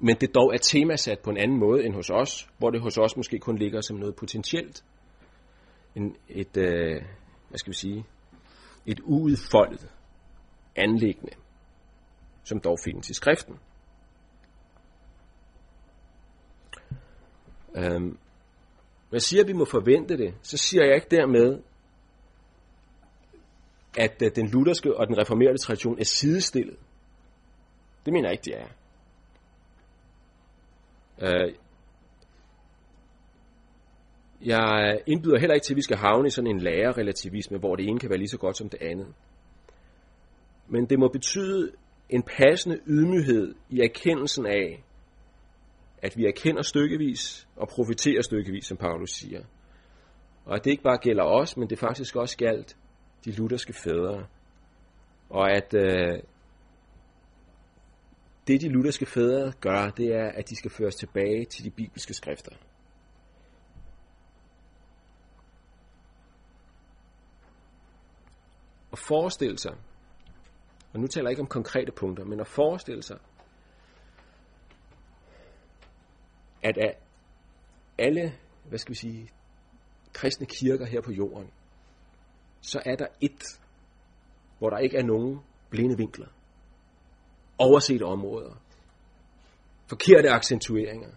A: Men det dog er temasat på en anden måde end hos os, hvor det hos os måske kun ligger som noget potentielt. En, et, øh, hvad skal vi sige, et uudfoldet anlæggende, som dog findes i skriften. Øhm, når jeg siger, at vi må forvente det, så siger jeg ikke dermed, at øh, den lutherske og den reformerede tradition er sidestillet. Det mener jeg ikke, det er. Øh, jeg indbyder heller ikke til, at vi skal havne i sådan en lærerrelativisme, hvor det ene kan være lige så godt som det andet. Men det må betyde en passende ydmyghed i erkendelsen af, at vi erkender stykkevis og profiterer stykkevis, som Paulus siger. Og at det ikke bare gælder os, men det faktisk også galt de lutherske fædre. Og at øh, det, de lutherske fædre gør, det er, at de skal føres tilbage til de bibelske skrifter. Og forestille sig, og nu taler jeg ikke om konkrete punkter, men at forestille sig, at af alle, hvad skal vi sige, kristne kirker her på jorden, så er der et, hvor der ikke er nogen blinde vinkler, overset områder, forkerte accentueringer.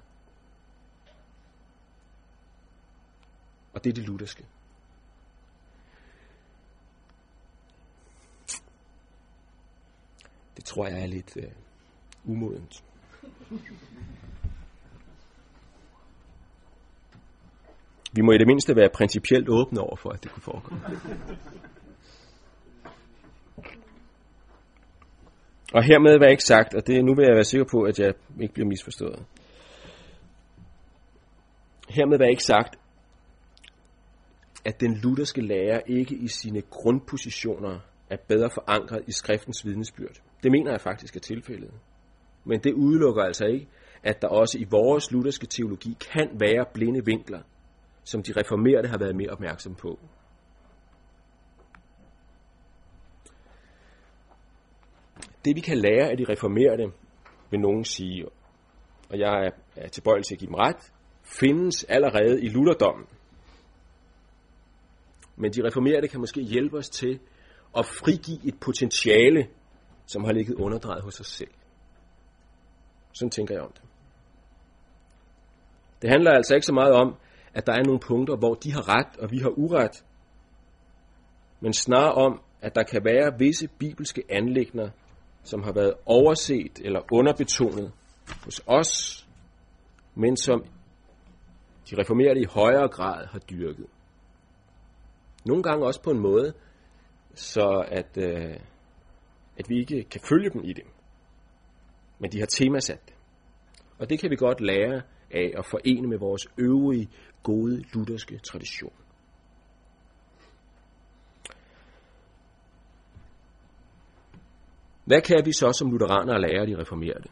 A: Og det er det lutherske. Det tror jeg er lidt øh, umodent. Vi må i det mindste være principielt åbne over for, at det kunne forekomme. Og hermed var ikke sagt, og det, nu vil jeg være sikker på, at jeg ikke bliver misforstået. Hermed var ikke sagt, at den lutherske lærer ikke i sine grundpositioner er bedre forankret i skriftens vidnesbyrd. Det mener jeg faktisk er tilfældet. Men det udelukker altså ikke, at der også i vores lutherske teologi kan være blinde vinkler, som de reformerede har været mere opmærksom på. Det vi kan lære af de reformerede, vil nogen sige, og jeg er tilbøjelig til at give dem ret, findes allerede i lutherdommen. Men de reformerede kan måske hjælpe os til at frigive et potentiale, som har ligget underdrejet hos os selv. Sådan tænker jeg om det. Det handler altså ikke så meget om, at der er nogle punkter, hvor de har ret, og vi har uret, men snarere om, at der kan være visse bibelske anlægner, som har været overset eller underbetonet hos os, men som de reformerede i højere grad har dyrket. Nogle gange også på en måde, så at, øh, at vi ikke kan følge dem i det. Men de har temasat det. Og det kan vi godt lære af at forene med vores øvrige gode lutherske tradition. Hvad kan vi så som lutheraner lære af de reformerede?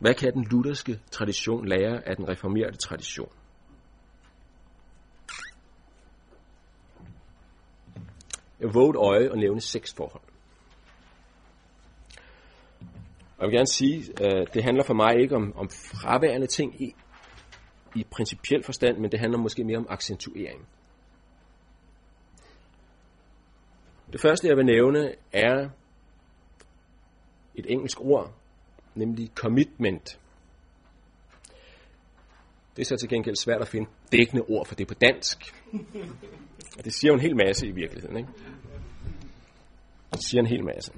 A: Hvad kan den lutherske tradition lære af den reformerede tradition? Jeg våget øje og nævne seks forhold. Og jeg vil gerne sige, at det handler for mig ikke om, om fraværende ting i, principiel forstand, men det handler måske mere om accentuering. Det første, jeg vil nævne, er et engelsk ord, nemlig commitment. Det er så til gengæld svært at finde dækkende ord for det på dansk. Og det siger jo en hel masse i virkeligheden. Ikke? Det siger en hel masse.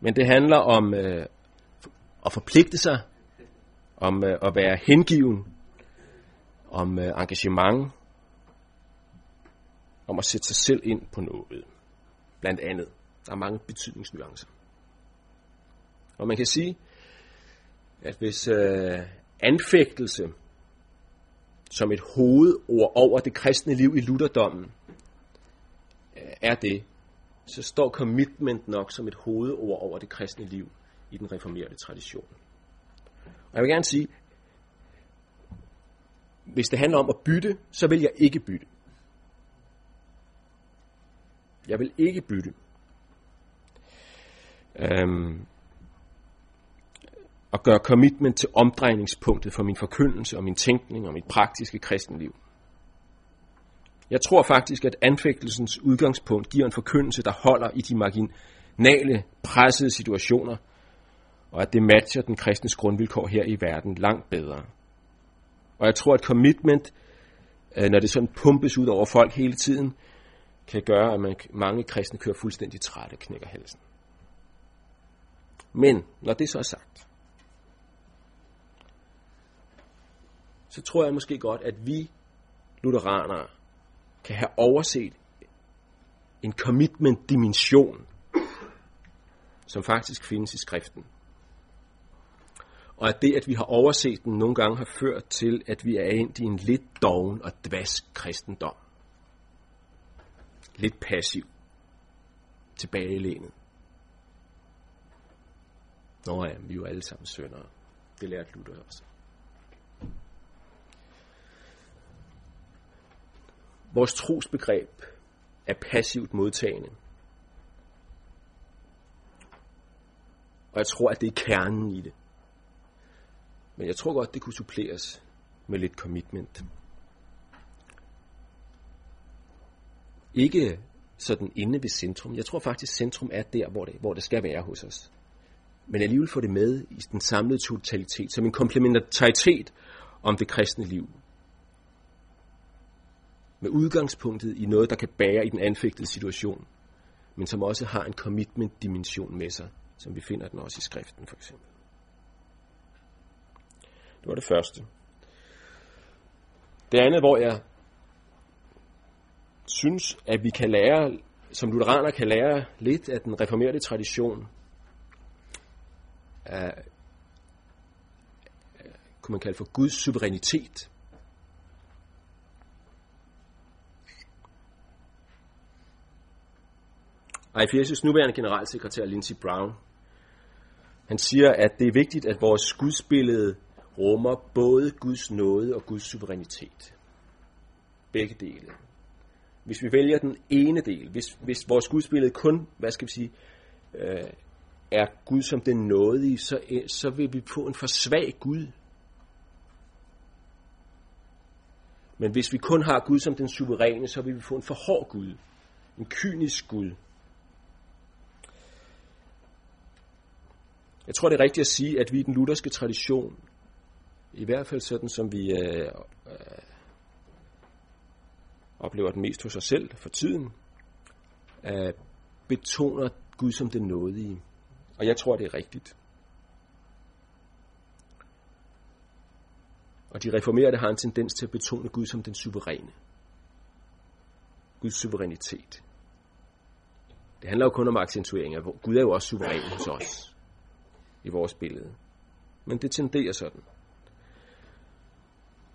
A: Men det handler om øh, at forpligte sig, om øh, at være hengiven, om øh, engagement, om at sætte sig selv ind på noget. Blandt andet. Der er mange betydningsnuancer. Og man kan sige, at hvis øh, anfægtelse som et hovedord over det kristne liv i lutherdommen øh, er det, så står commitment nok som et hovedord over det kristne liv i den reformerede tradition. Og jeg vil gerne sige, hvis det handler om at bytte, så vil jeg ikke bytte. Jeg vil ikke bytte. Øhm, og gøre commitment til omdrejningspunktet for min forkyndelse og min tænkning og mit praktiske kristenliv. Jeg tror faktisk, at anfægtelsens udgangspunkt giver en forkyndelse, der holder i de marginale, pressede situationer, og at det matcher den kristnes grundvilkår her i verden langt bedre. Og jeg tror, at commitment, øh, når det sådan pumpes ud over folk hele tiden, kan gøre, at man, mange kristne kører fuldstændig trætte og knækker halsen. Men når det så er sagt, så tror jeg måske godt, at vi lutheranere kan have overset en commitment-dimension, som faktisk findes i skriften. Og at det, at vi har overset den, nogle gange har ført til, at vi er ind i en lidt doven og dvask kristendom. Lidt passiv. Tilbagelænet. Nå ja, vi er jo alle sammen søndere. Det lærte Luther også. Vores trosbegreb er passivt modtagende. Og jeg tror, at det er kernen i det. Men jeg tror godt, det kunne suppleres med lidt commitment. Ikke sådan inde ved centrum. Jeg tror faktisk, centrum er der, hvor det, hvor det skal være hos os. Men alligevel få det med i den samlede totalitet, som en komplementaritet om det kristne liv med udgangspunktet i noget, der kan bære i den anfægtede situation, men som også har en commitment-dimension med sig, som vi finder den også i skriften for eksempel. Det var det første. Det andet, hvor jeg synes, at vi kan lære, som lutheraner kan lære lidt af den reformerede tradition, af, kunne man kalde for Guds suverænitet. IFS' nuværende generalsekretær Lindsey Brown, han siger, at det er vigtigt, at vores gudsbillede rummer både Guds nåde og Guds suverænitet. Begge dele. Hvis vi vælger den ene del, hvis, hvis vores gudsbillede kun, hvad skal vi sige, øh, er Gud som den nådige, så, så vil vi få en for svag Gud. Men hvis vi kun har Gud som den suveræne, så vil vi få en for hård Gud. En kynisk Gud. Jeg tror, det er rigtigt at sige, at vi i den lutherske tradition, i hvert fald sådan som vi øh, øh, oplever den mest hos os selv for tiden, øh, betoner Gud som den nådige. Og jeg tror, det er rigtigt. Og de reformerede har en tendens til at betone Gud som den suveræne. Guds suverænitet. Det handler jo kun om accentueringer. Gud er jo også suveræn hos os i vores billede. Men det tenderer sådan.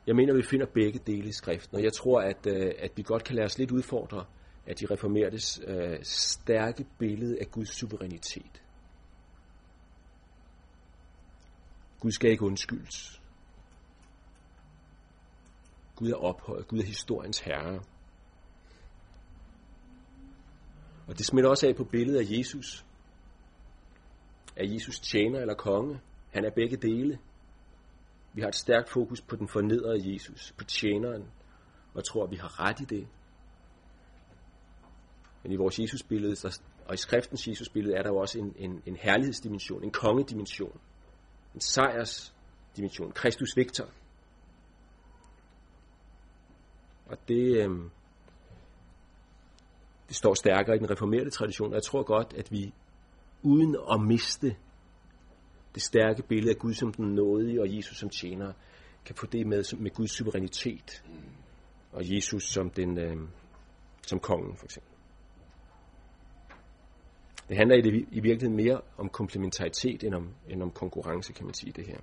A: Jeg mener, vi finder begge dele i skriften, og jeg tror, at, øh, at vi godt kan lade os lidt udfordre af de reformertes øh, stærke billede af Guds suverænitet. Gud skal ikke undskyldes. Gud er ophøjet. Gud er historiens herre. Og det smitter også af på billedet af Jesus. Er Jesus tjener eller konge? Han er begge dele. Vi har et stærkt fokus på den fornedrede Jesus, på tjeneren, og tror, at vi har ret i det. Men i vores Jesusbillede, og i skriftens Jesusbillede, er der jo også en, en, en herlighedsdimension, en kongedimension, en sejrsdimension, Kristus Victor. Og det, øh, det står stærkere i den reformerede tradition, og jeg tror godt, at vi uden at miste det stærke billede af Gud som den nådige og Jesus som tjener, kan få det med med Guds suverænitet og Jesus som, den, øh, som kongen for eksempel. Det handler i, det, i virkeligheden mere om komplementaritet end om, end om konkurrence, kan man sige det her.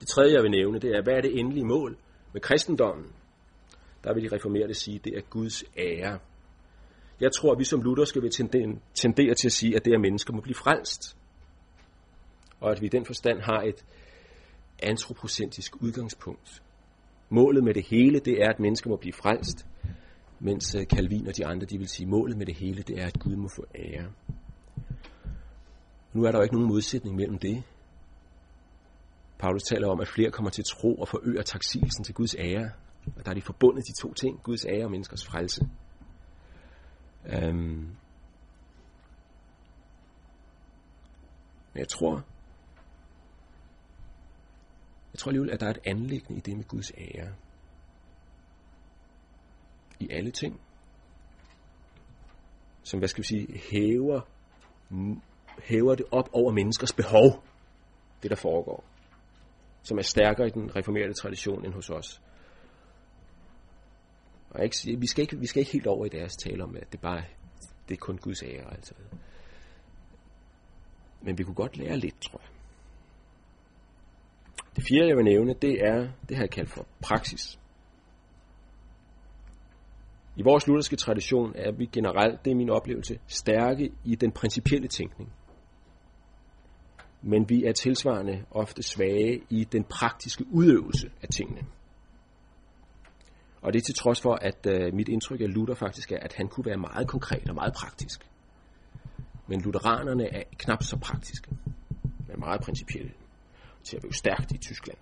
A: Det tredje, jeg vil nævne, det er, hvad er det endelige mål med kristendommen? Der vil de reformerede sige, det er Guds ære. Jeg tror, at vi som lutherske vil tendere til at sige, at det er mennesker må blive frelst. Og at vi i den forstand har et antropocentrisk udgangspunkt. Målet med det hele, det er, at mennesker må blive frelst, mens øh, Calvin og de andre, de vil sige, målet med det hele, det er, at Gud må få ære. Nu er der jo ikke nogen modsætning mellem det. Paulus taler om, at flere kommer til tro og forøger taksigelsen til Guds ære. Og der er de forbundet de to ting, Guds ære og menneskers frelse. Um, men jeg tror, jeg tror alligevel, at der er et anlæggende i det med Guds ære. I alle ting. Som, hvad skal vi sige, hæver, hæver det op over menneskers behov, det der foregår. Som er stærkere i den reformerede tradition end hos os. Og ikke, vi, skal ikke, vi skal ikke helt over i deres tale om, at det bare det er kun Guds ære. Altså. Men vi kunne godt lære lidt, tror jeg. Det fjerde, jeg vil nævne, det er det her kaldt for praksis. I vores lutherske tradition er vi generelt, det er min oplevelse, stærke i den principielle tænkning. Men vi er tilsvarende ofte svage i den praktiske udøvelse af tingene. Og det er til trods for, at øh, mit indtryk af Luther faktisk er, at han kunne være meget konkret og meget praktisk. Men lutheranerne er knap så praktiske, men meget principielle til at blive stærkt i Tyskland.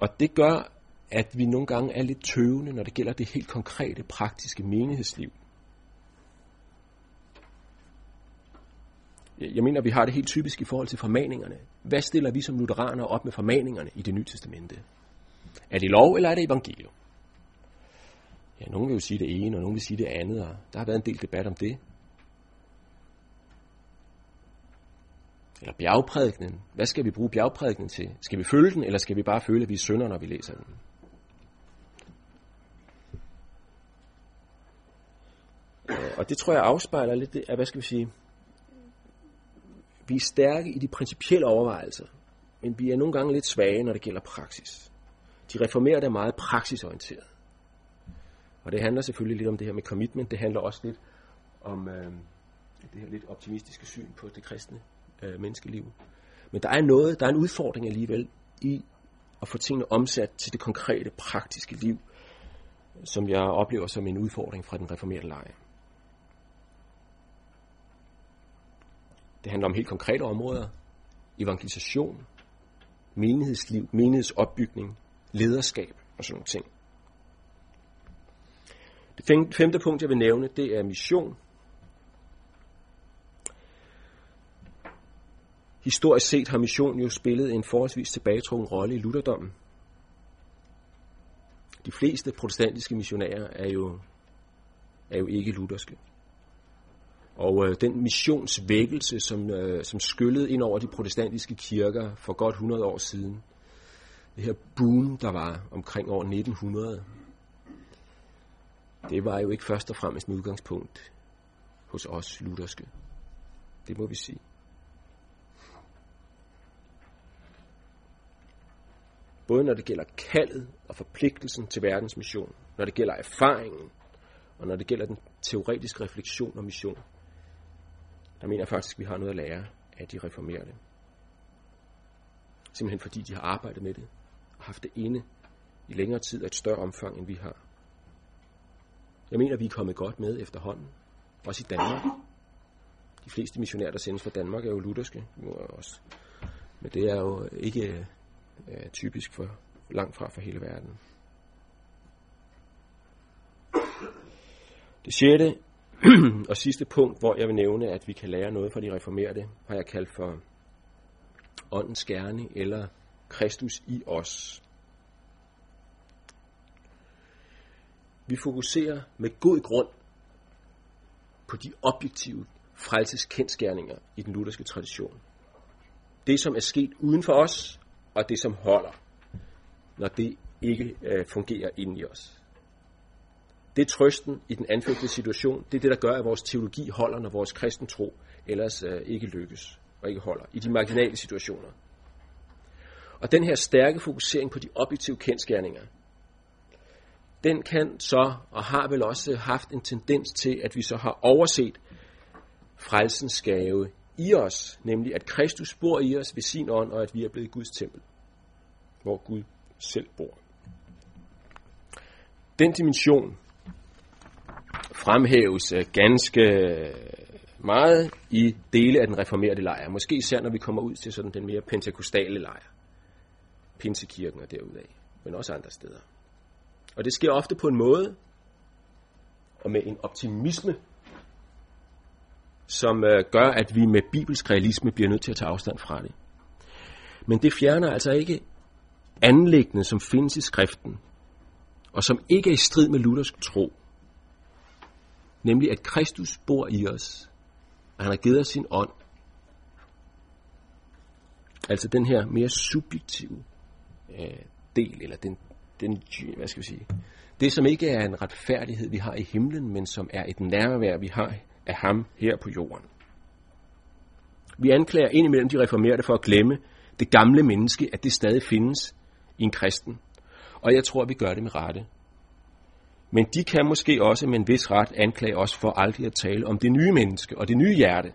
A: Og det gør, at vi nogle gange er lidt tøvende, når det gælder det helt konkrete, praktiske menighedsliv. Jeg mener, vi har det helt typisk i forhold til formaningerne. Hvad stiller vi som lutheraner op med formaningerne i det nye testamente? Er det lov, eller er det evangelium? Ja, nogen vil jo sige det ene, og nogen vil sige det andet, og der har været en del debat om det. Eller bjergprædikenen. Hvad skal vi bruge bjergprædikningen til? Skal vi følge den, eller skal vi bare føle, at vi er synder, når vi læser den? Øh, og det tror jeg afspejler lidt af, hvad skal vi sige, vi er stærke i de principielle overvejelser, men vi er nogle gange lidt svage, når det gælder praksis. De reformerede er meget praksisorienteret. Og det handler selvfølgelig lidt om det her med commitment. Det handler også lidt om øh, det her lidt optimistiske syn på det kristne øh, menneskeliv. Men der er noget, der er en udfordring alligevel i at få tingene omsat til det konkrete, praktiske liv, som jeg oplever som en udfordring fra den reformerede leje. Det handler om helt konkrete områder. Evangelisation, menighedsliv, menighedsopbygning, lederskab og sådan nogle ting. Det femte punkt, jeg vil nævne, det er mission. Historisk set har mission jo spillet en forholdsvis tilbagetrukken rolle i lutherdommen. De fleste protestantiske missionærer er jo, er jo ikke lutherske. Og øh, den missionsvækkelse, som, øh, som skyllede ind over de protestantiske kirker for godt 100 år siden, det her boom, der var omkring år 1900, det var jo ikke først og fremmest med udgangspunkt hos os lutherske. Det må vi sige. Både når det gælder kaldet og forpligtelsen til verdens mission, når det gælder erfaringen, og når det gælder den teoretiske refleksion og mission, der mener jeg faktisk, at vi har noget at lære af de reformerede. Simpelthen fordi de har arbejdet med det og haft det inde i længere tid af et større omfang, end vi har. Jeg mener, at vi er kommet godt med efterhånden. Også i Danmark. De fleste missionærer, der sendes fra Danmark, er jo lutherske. Også. Men det er jo ikke er typisk for langt fra for hele verden. Det sjette og sidste punkt, hvor jeg vil nævne, at vi kan lære noget fra de reformerede, har jeg kaldt for åndens gerne eller Kristus i os. Vi fokuserer med god grund på de objektive frelseskendskærninger i den lutherske tradition. Det, som er sket uden for os, og det, som holder, når det ikke øh, fungerer inden i os. Det er trøsten i den anfægtede situation. Det er det, der gør, at vores teologi holder, når vores kristen tro ellers øh, ikke lykkes og ikke holder. I de marginale situationer. Og den her stærke fokusering på de objektive kendskærninger, den kan så, og har vel også haft en tendens til, at vi så har overset frelsens gave i os, nemlig at Kristus bor i os ved sin ånd, og at vi er blevet Guds tempel, hvor Gud selv bor. Den dimension fremhæves øh, ganske øh, meget i dele af den reformerede lejr. Måske især når vi kommer ud til sådan den mere pentekostale lejr. Pinsekirken og derudaf, men også andre steder. Og det sker ofte på en måde, og med en optimisme, som øh, gør, at vi med bibelsk realisme bliver nødt til at tage afstand fra det. Men det fjerner altså ikke anlæggende, som findes i skriften, og som ikke er i strid med luthersk tro. Nemlig at Kristus bor i os, og han har givet os sin ånd. Altså den her mere subjektive øh, del, eller den, den, hvad skal vi sige, det som ikke er en retfærdighed, vi har i himlen, men som er et nærvær, vi har af ham her på jorden. Vi anklager indimellem de reformerede for at glemme det gamle menneske, at det stadig findes i en kristen. Og jeg tror, vi gør det med rette. Men de kan måske også med en vis ret anklage os for aldrig at tale om det nye menneske og det nye hjerte,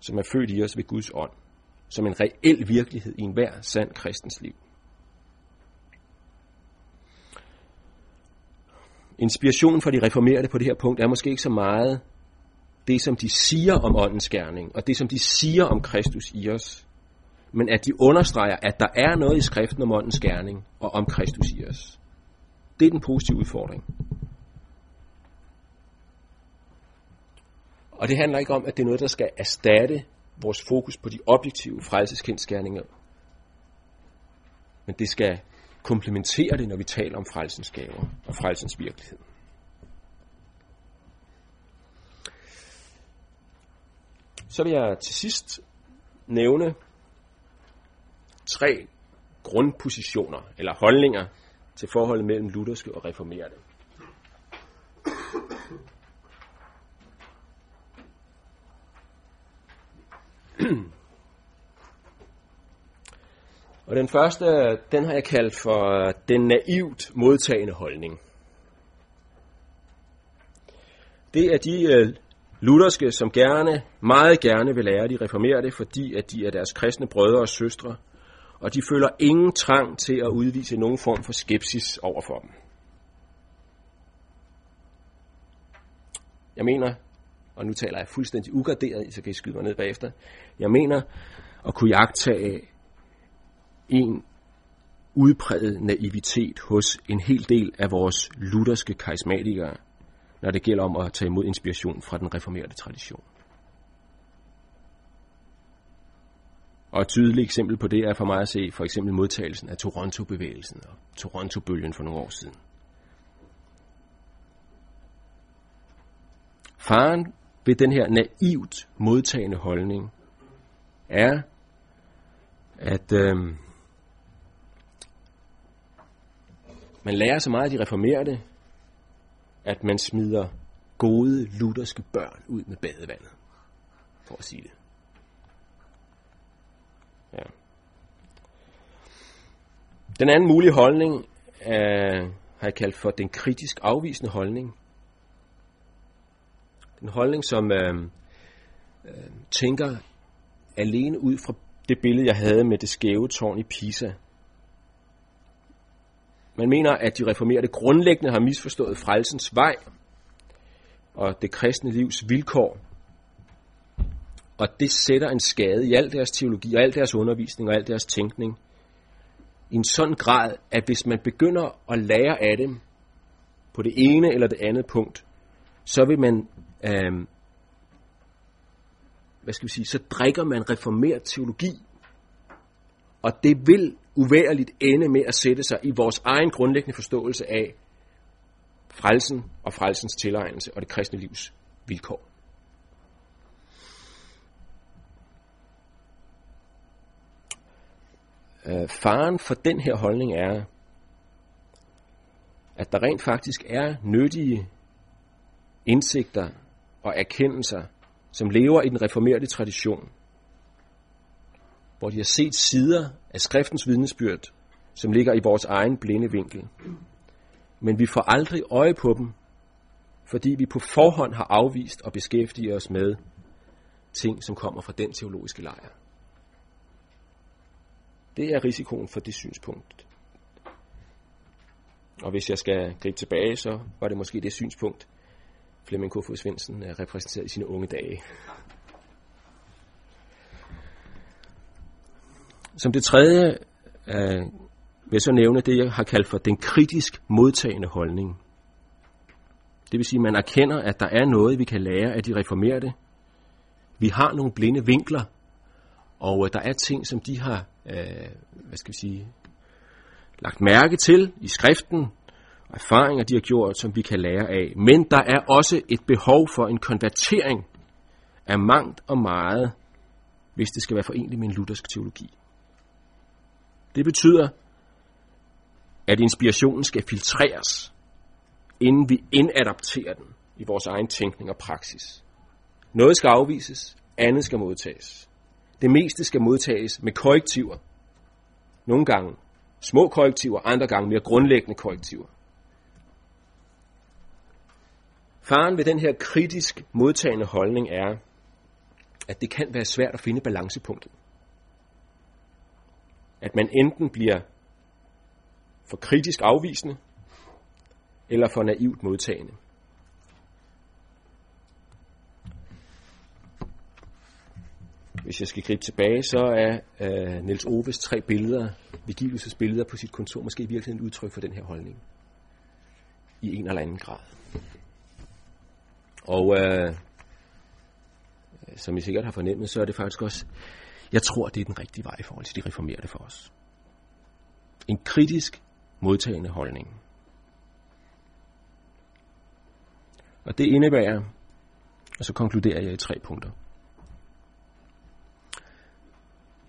A: som er født i os ved Guds ånd, som en reel virkelighed i enhver sand kristens liv. Inspirationen for de reformerede på det her punkt er måske ikke så meget det, som de siger om åndens gerning, og det, som de siger om Kristus i os, men at de understreger, at der er noget i skriften om åndens gerning og om Kristus i os. Det er den positive udfordring. Og det handler ikke om, at det er noget, der skal erstatte vores fokus på de objektive frelseskendskærninger. Men det skal komplementere det, når vi taler om frelsens gaver og frelsens virkelighed. Så vil jeg til sidst nævne tre grundpositioner eller holdninger til forholdet mellem lutherske og reformerede. Og den første, den har jeg kaldt for den naivt modtagende holdning. Det er de øh, lutherske, som gerne, meget gerne vil lære de reformerede, fordi at de er deres kristne brødre og søstre, og de føler ingen trang til at udvise nogen form for skepsis over for dem. Jeg mener, og nu taler jeg fuldstændig ugarderet, så kan I skyde mig ned bagefter, jeg mener at kunne jagtage en udpræget naivitet hos en hel del af vores lutherske karismatikere, når det gælder om at tage imod inspiration fra den reformerede tradition. Og et tydeligt eksempel på det er for mig at se for eksempel modtagelsen af Toronto-bevægelsen og Toronto-bølgen for nogle år siden. Faren ved den her naivt modtagende holdning er, at øh, man lærer så meget af de reformerede, at man smider gode lutherske børn ud med badevandet, for at sige det. Ja. Den anden mulige holdning er, har jeg kaldt for den kritisk afvisende holdning. Den holdning, som øh, øh, tænker alene ud fra det billede, jeg havde med det skæve tårn i Pisa. Man mener, at de reformerede grundlæggende har misforstået frelsens vej og det kristne livs vilkår og det sætter en skade i al deres teologi, og al deres undervisning og al deres tænkning. I en sådan grad, at hvis man begynder at lære af dem på det ene eller det andet punkt, så vil man, øh, hvad skal vi sige, så drikker man reformeret teologi, Og det vil uværligt ende med at sætte sig i vores egen grundlæggende forståelse af frelsen og frelsens tilegnelse og det kristne livs vilkår. Øh, faren for den her holdning er, at der rent faktisk er nyttige indsigter og erkendelser, som lever i den reformerede tradition, hvor de har set sider af skriftens vidnesbyrd, som ligger i vores egen blinde vinkel. Men vi får aldrig øje på dem, fordi vi på forhånd har afvist og beskæftiget os med ting, som kommer fra den teologiske lejr. Det er risikoen for det synspunkt. Og hvis jeg skal gribe tilbage, så var det måske det synspunkt, Flemming K. Svendsen repræsenterede repræsenteret i sine unge dage. Som det tredje øh, vil jeg så nævne det, jeg har kaldt for den kritisk modtagende holdning. Det vil sige, at man erkender, at der er noget, vi kan lære af de reformerede. Vi har nogle blinde vinkler, og øh, der er ting, som de har, øh, hvad skal vi sige, lagt mærke til i skriften, og erfaringer, de har gjort, som vi kan lære af. Men der er også et behov for en konvertering af mangt og meget, hvis det skal være forenligt med en luthersk teologi. Det betyder, at inspirationen skal filtreres, inden vi indadapterer den i vores egen tænkning og praksis. Noget skal afvises, andet skal modtages. Det meste skal modtages med korrektiver. Nogle gange små korrektiver, andre gange mere grundlæggende korrektiver. Faren ved den her kritisk modtagende holdning er, at det kan være svært at finde balancepunktet. At man enten bliver for kritisk afvisende, eller for naivt modtagende. Hvis jeg skal gribe tilbage, så er øh, Niels Oves tre billeder, Vigiluses billeder på sit kontor, måske i virkeligheden et udtryk for den her holdning. I en eller anden grad. Og øh, øh som I sikkert har fornemmet, så er det faktisk også, jeg tror, det er den rigtige vej i forhold til de reformerede for os. En kritisk modtagende holdning. Og det indebærer, og så konkluderer jeg i tre punkter.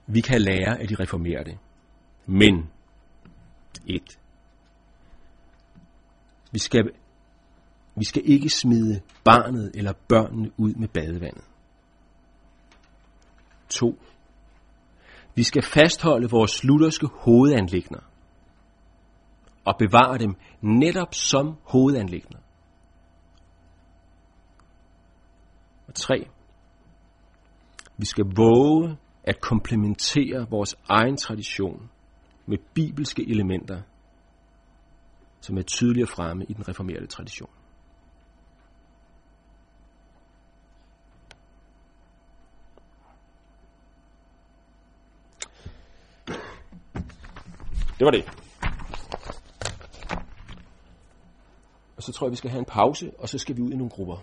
A: Vi kan lære af de reformerede, men et. Vi skal, vi skal ikke smide barnet eller børnene ud med badevandet. 2. Vi skal fastholde vores lutherske hovedanlægner og bevare dem netop som hovedanlægner. Og tre. Vi skal våge at komplementere vores egen tradition med bibelske elementer, som er tydeligere fremme i den reformerede tradition. Det var det. Og så tror jeg, vi skal have en pause, og så skal vi ud i nogle grupper.